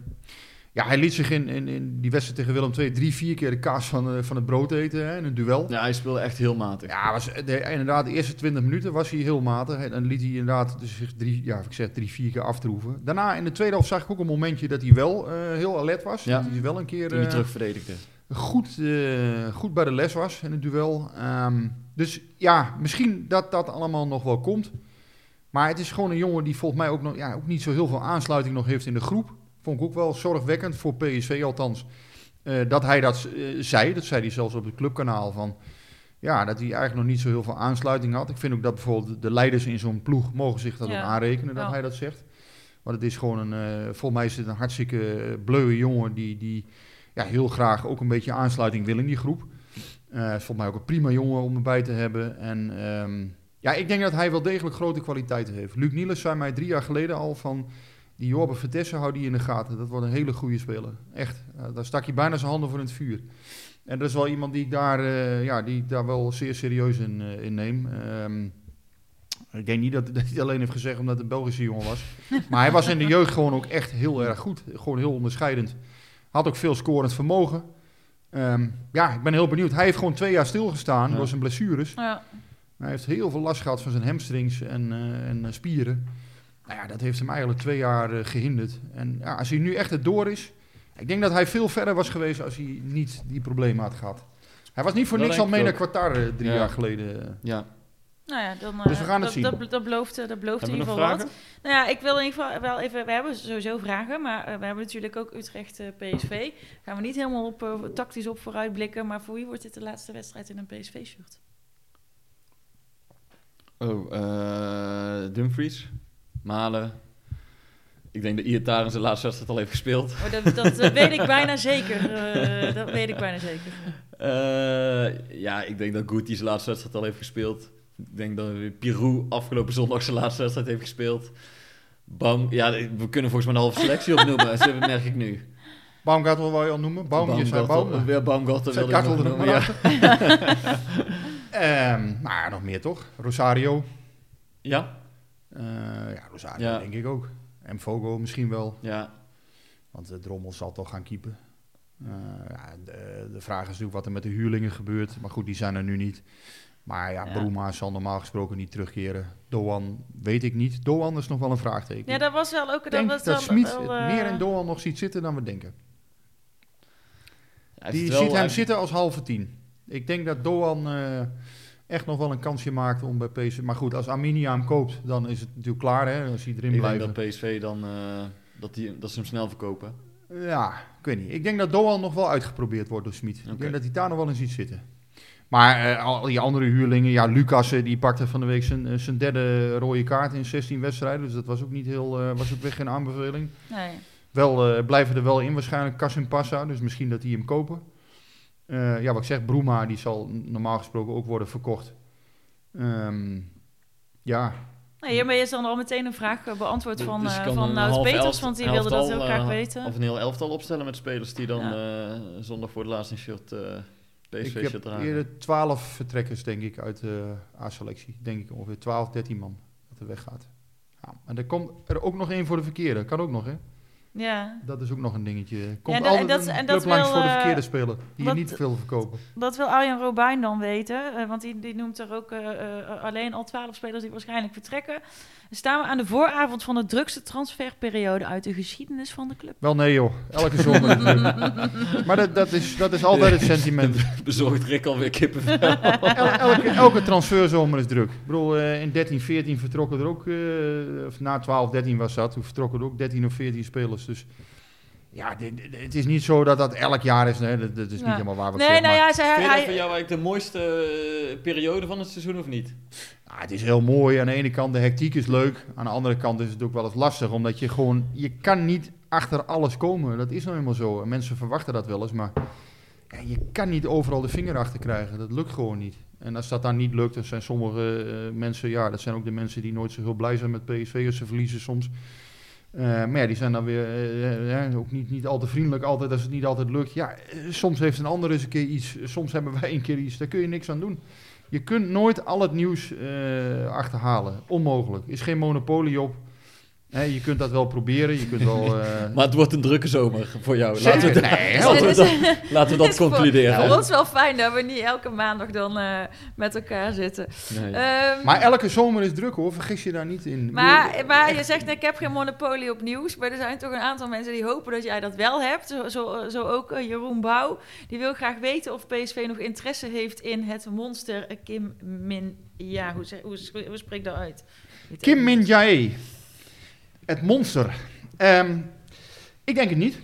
ja, hij liet zich in, in, in die wedstrijd tegen Willem II drie, vier keer de kaas van, eh, van het brood eten hè, in een duel. Ja, hij speelde echt heel matig. Ja, was, de, inderdaad, de eerste 20 minuten was hij heel matig. En dan liet hij inderdaad dus zich drie, ja, ik zeg, drie, vier keer aftroeven. Daarna in de tweede helft zag ik ook een momentje dat hij wel eh, heel alert was. Ja. Dat hij wel een keer Toen hij eh, terug verdedigde. goed, eh, goed bij de les was in het duel. Ehm, dus ja, misschien dat dat allemaal nog wel komt. Maar het is gewoon een jongen die volgens mij ook, nog, ja, ook niet zo heel veel aansluiting nog heeft in de groep. Vond ik ook wel zorgwekkend, voor PSV althans. eh, dat hij dat eh, zei, dat zei hij zelfs op het clubkanaal van... Ja, dat hij eigenlijk nog niet zo heel veel aansluiting had. Ik vind ook dat bijvoorbeeld de leiders in zo'n ploeg mogen zich dat Ja. ook aanrekenen, dat Ja. hij dat zegt. Want het is gewoon een, eh, volgens mij is het een hartstikke bleuwe jongen die, die ja, heel graag ook een beetje aansluiting wil in die groep. Is volgens mij ook een prima jongen om erbij te hebben. En ehm, ja, ik denk dat hij wel degelijk grote kwaliteiten heeft. Luc Niels zei mij drie jaar geleden al van... Die Jorbe Vertessen hou die in de gaten. Dat wordt een hele goede speler. Echt. Eh, daar stak hij bijna zijn handen voor in het vuur. En dat is wel iemand die ik daar, eh, ja, die ik daar wel zeer serieus in, eh, in neem. Ehm, ik denk niet dat, dat hij het alleen heeft gezegd omdat het een Belgische jongen was. Maar hij was in de jeugd gewoon ook echt heel erg goed. Gewoon heel onderscheidend. Had ook veel scorend vermogen. Ehm, ja, ik ben heel benieuwd. Hij heeft gewoon twee jaar stilgestaan Ja. door zijn blessures. Ja. Hij heeft heel veel last gehad van zijn hamstrings en, eh, en spieren. Nou ja, dat heeft hem eigenlijk twee jaar eh, gehinderd. En ja, als hij nu echt het door is... Ik denk dat hij veel verder was geweest als hij niet die problemen had gehad. Hij was niet voor Dat niks al mee naar Qatar eh, drie Ja. jaar geleden. Ja. Nou ja, dan, Dus we eh, gaan het dat, zien. Dat, dat belooft, dat belooft in ieder geval wat. Nou ja, ik wil in ieder geval wel even... We hebben sowieso vragen, maar we hebben natuurlijk ook Utrecht eh, PSV. Gaan we niet helemaal op, tactisch op vooruitblikken. Maar voor wie wordt dit de laatste wedstrijd in een PSV-shirt? Oh, eh Dumfries, Malen. Ik denk dat Iataren zijn laatste wedstrijd al heeft gespeeld. Oh, dat, dat, dat weet ik bijna zeker. eh, dat weet ik bijna zeker. Eh, ja, ik denk dat Guti zijn laatste wedstrijd al heeft gespeeld. Ik denk dat Pirou afgelopen zondag zijn laatste wedstrijd heeft gespeeld. Baum, ja, we kunnen volgens mij een halve selectie opnoemen, dat merk ik nu. Baumgartel wil je al noemen? Baum, je zei Baumgartel- Baum. Ja, Baumgartel wilde ik nog noemen, maar ja. Ehm, nou nog meer toch? Rosario. Ja? Eh, ja, Rosario Ja. denk ik ook. En Fogo misschien wel. Ja. Want de Drommel zal toch gaan keepen. Eh, ja, de, de vraag is natuurlijk wat er met de huurlingen gebeurt. Maar goed, die zijn er nu niet. Maar ja, Ja. Bruma zal normaal gesproken niet terugkeren. Doan weet ik niet. Doan is nog wel een vraagteken. Ja, dat was wel ook... ik denk dat wel- Smit eh, meer in Doan nog ziet zitten dan we denken. Hij heeft Die ziet wel- hem zitten als halve tien. Ik denk dat Doan eh, echt nog wel een kansje maakt om bij PSV... Maar goed, als Arminia hem koopt, dan is het natuurlijk klaar. Hè? Als hij erin Ik blijft. denk dat PSV dan, eh, dat, die, dat ze hem snel verkopen. Ja, ik weet niet. Ik denk dat Doan nog wel uitgeprobeerd wordt door Smit. Ik denk dat hij daar nog wel in ziet zitten. Maar eh, al die andere huurlingen, ja, Lucas eh, die pakte van de week zijn, zijn derde rode kaart in 16 wedstrijden. Dus dat was ook niet heel, eh, was ook weer geen aanbeveling. Nee. Wel eh, blijven er wel in waarschijnlijk Kasim Passa, dus misschien dat die hem kopen. Eh, ja, wat ik zeg, Bruma die zal normaal gesproken ook worden verkocht. Ehm, ja, Nou, hiermee is dan al meteen een vraag eh, beantwoord van, Dus eh van Nout Peters, elft- want die wilde dat heel graag weten. Of een heel elftal opstellen met spelers die dan Ja. eh, zondag voor het laatst een shirt, eh ik heb dragen. eerder 12 vertrekkers denk ik uit de A-selectie. Denk ik ongeveer 12, 13 man dat er weggaat. Ja, en er komt er ook nog één voor de verkeerde. Kan ook nog hè. Ja, Dat is ook nog een dingetje. Komt Ja, dat- altijd en dat- een en dat club langs voor de eh, verkeerde speler. Die dat- je niet veel verkopen. dat wil Arjen Robijn dan weten. eh, want die, die noemt er ook eh, alleen al twaalf spelers die waarschijnlijk vertrekken. Staan we aan de vooravond van de drukste transferperiode uit de geschiedenis van de club. Wel nee joh, elke zomer. is druk. maar dat, dat, is, dat is altijd het sentiment. Bezorgt Rick alweer kippenvel. El- elke, elke transferzomer is druk. Ik bedoel, eh, in 13, 14 vertrokken er ook, eh, of na 12, 13 was dat, toen vertrokken er ook 13 of 14 spelers. Dus ja, dit- dit- het is niet zo dat dat elk jaar is. Nee, dat, dat is Ja. niet helemaal waar wat Nee, zeg, nou maar- ja, Vind je dat hij, voor jou eigenlijk de mooiste eh, periode van het seizoen of niet? Ah, het is heel mooi. Aan de ene kant de hectiek is leuk. Aan de andere kant is het ook wel eens lastig. Omdat je gewoon... Je kan niet achter alles komen. Dat is nou eenmaal zo. En mensen verwachten dat wel eens. Maar ja, je kan niet overal de vinger achter krijgen. Dat lukt gewoon niet. En als dat dan niet lukt, dan zijn sommige eh, mensen... Ja, dat zijn ook de mensen die nooit zo heel blij zijn met PSV als ze verliezen soms. Eh, maar die zijn dan weer eh, ja, ook niet, niet al te vriendelijk altijd als het niet altijd lukt. Ja, eh, soms heeft een ander eens een keer iets. Soms hebben wij een keer iets. Daar kun je niks aan doen. Je kunt nooit al het nieuws eh, achterhalen. Onmogelijk. Is geen monopolie op. Je kunt dat wel proberen. Je kunt wel. eh, Maar het wordt een drukke zomer voor jou. Laten we, dat- Nee, laten we Het dat, is- laten we dat het is voor- concluderen. Voor ons wel fijn dat we niet elke maandag dan eh, met elkaar zitten. Nee. Ehm, maar elke zomer is druk hoor. Vergis je daar niet in. Maar, maar je zegt, ik heb geen monopolie op nieuws. Maar er zijn toch een aantal mensen die hopen dat jij dat wel hebt. Zo, zo, zo ook eh, Jeroen Bouw. Die wil graag weten of PSV nog interesse heeft in het monster Kim Min... Ja, hoe, zeg- hoe, hoe spreek ik dat uit? Kim. Min Jae. Het monster. Ehm, ik denk het niet.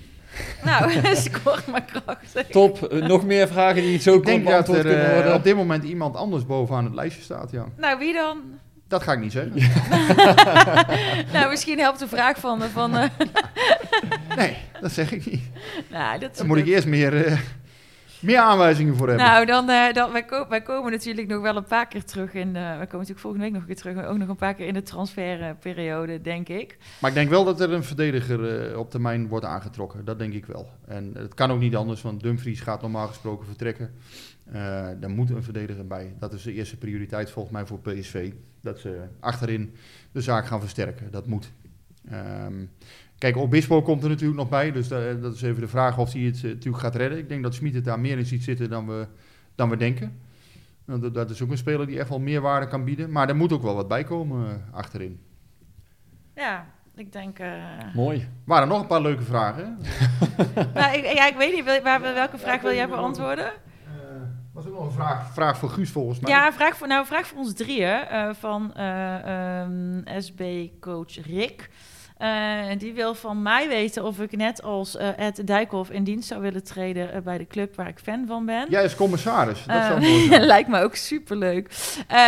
Nou, scoort maar krachtig. Top. Eh, nog meer vragen die zo Ik denk kort dat beantwoord er kunnen eh, op dit moment iemand anders bovenaan het lijstje staat. Ja. Nou, wie dan? Dat ga ik niet zeggen. nou, misschien helpt de vraag van... van eh, Nee, dat zeg ik niet. nou, dat is Daar moet ik eerst meer, meer aanwijzingen voor hebben. Nou, dan, eh, dan wij, ko- wij komen natuurlijk nog wel een paar keer terug in. de- wij komen natuurlijk volgende week nog een keer terug. Ook nog een paar keer in de transferperiode, denk ik. Maar ik denk wel dat er een verdediger eh, op termijn wordt aangetrokken. Dat denk ik wel. En het kan ook niet anders, want Dumfries gaat normaal gesproken vertrekken. Daar moet een verdediger bij. Dat is de eerste prioriteit volgens mij voor PSV. Dat ze achterin de zaak gaan versterken. Dat moet. Ehm, kijk, Obispo komt er natuurlijk nog bij. Dus da- dat is even de vraag of hij het eh, natuurlijk gaat redden. Ik denk dat Smit het daar meer in ziet zitten dan we, dan we denken. Dat- dat is ook een speler die echt wel meerwaarde kan bieden. Maar er moet ook wel wat bij komen eh, achterin. Ja, ik denk... eh, Mooi. Waren nog een paar leuke vragen. nou, ik, ja, ik weet niet, waar, welke vraag wil jij beantwoorden? was ook nog een vraag, vraag voor Guus volgens mij. Ja, vraag voor, nou, vraag voor ons drieën eh, van eh, ehm, SB-coach Rick. Eh, die wil van mij weten of ik net als eh, Ed Dijkhoff in dienst zou willen treden eh, bij de club waar ik fan van ben. Jij als commissaris. Dat zou mooi lijkt me ook superleuk.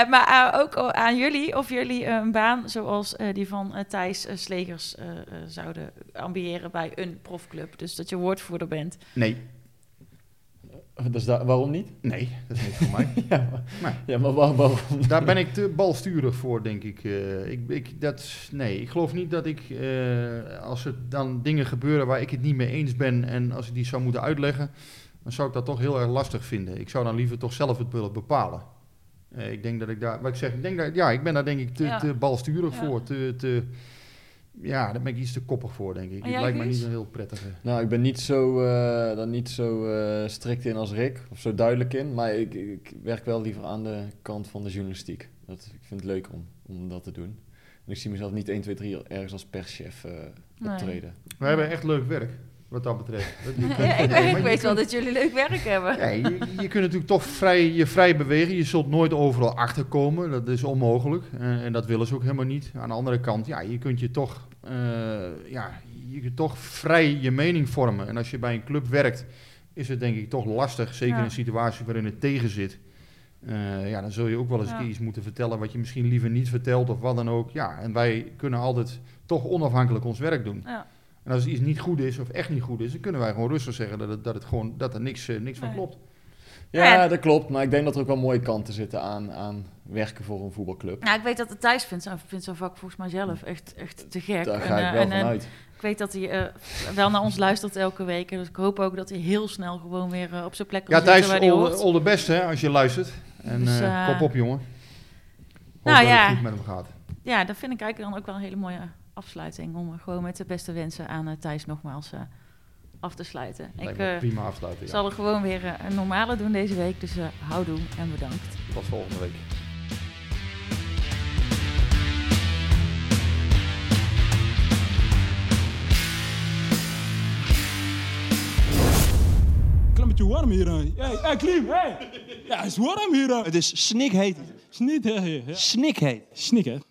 Maar ook aan jullie, of jullie een baan zoals die van Thijs Slegers zouden ambiëren bij een profclub. Dus dat je woordvoerder bent. Nee, Dus daar, waarom niet? nee, dat is niet voor mij. Ja, maar, Nee. ja, maar waar- waarom? Daar ben ik te balsturig voor, denk ik. Eh, ik, ik dat, nee, ik geloof niet dat ik, eh, als er dan dingen gebeuren waar ik het niet mee eens ben en als ik die zou moeten uitleggen, dan zou ik dat toch heel erg lastig vinden. Ik zou dan liever toch zelf het willen bepalen. Eh, ik denk dat ik daar, wat ik zeg, ik denk dat, ja, ik ben daar denk ik te, Ja. te balsturig Ja. voor. Te, te, ja, daar ben ik iets te koppig voor, denk ik. Het jij, lijkt me niet een heel prettige. Nou, ik ben niet zo, eh, dan niet zo eh, strikt in als Rick, of zo duidelijk in. Maar ik, ik werk wel liever aan de kant van de journalistiek. Dat, ik vind het leuk om, om dat te doen. En ik zie mezelf niet 1, 2, 3 ergens als perschef eh Nee. optreden. We hebben echt leuk werk, wat dat betreft. Ja, ik, nee, weet wel kunt- dat jullie leuk werk hebben. Ja, je, je kunt natuurlijk toch vrij, je vrij bewegen. Je zult nooit overal achterkomen. Dat is onmogelijk. En dat willen ze ook helemaal niet. Aan de andere kant, ja, je kunt je toch, eh, ja, je kunt toch vrij je mening vormen. En als je bij een club werkt, is het denk ik toch lastig. Zeker Ja. in een situatie waarin het tegen zit. Eh, ja, dan zul je ook wel eens Ja. iets moeten vertellen wat je misschien liever niet vertelt of wat dan ook. Ja, en wij kunnen altijd toch onafhankelijk ons werk doen. Ja. En als iets niet goed is of echt niet goed is, dan kunnen wij gewoon rustig zeggen dat, het, dat, het gewoon, dat er niks, eh, niks van klopt. Ja, Ja. dat klopt. Maar ik denk dat er ook wel mooie kanten zitten aan, aan werken voor een voetbalclub. Nou, ik weet dat het Thijs vindt, zijn- vindt zijn vak volgens mij zelf echt, echt te gek. Daar En, ga ik eh, wel en, eh, vanuit. Ik weet dat hij wel naar ons luistert elke week. Dus ik hoop ook dat hij heel snel gewoon weer op zijn plek kan Ja, zitten Thijs, waar hij all, hoort. the best hè, als je luistert. En Dus, kop op, jongen. Hoop nou dat ja. het goed met hem gaat. Ja, dat vind ik eigenlijk dan ook wel een hele mooie afsluiting. Om gewoon met de beste wensen aan eh, Thijs nogmaals eh, af te sluiten. Lijkt Ik eh, prima afsluiten. Ja. zal er gewoon weer een normale doen deze week. Dus eh houdoe en bedankt. Tot volgende week. Beetje warm hier. Hey, hey Klim, hey. Ja, het is warm hier. Het is snikheet. Snikheet. Snikheet. Snikheet.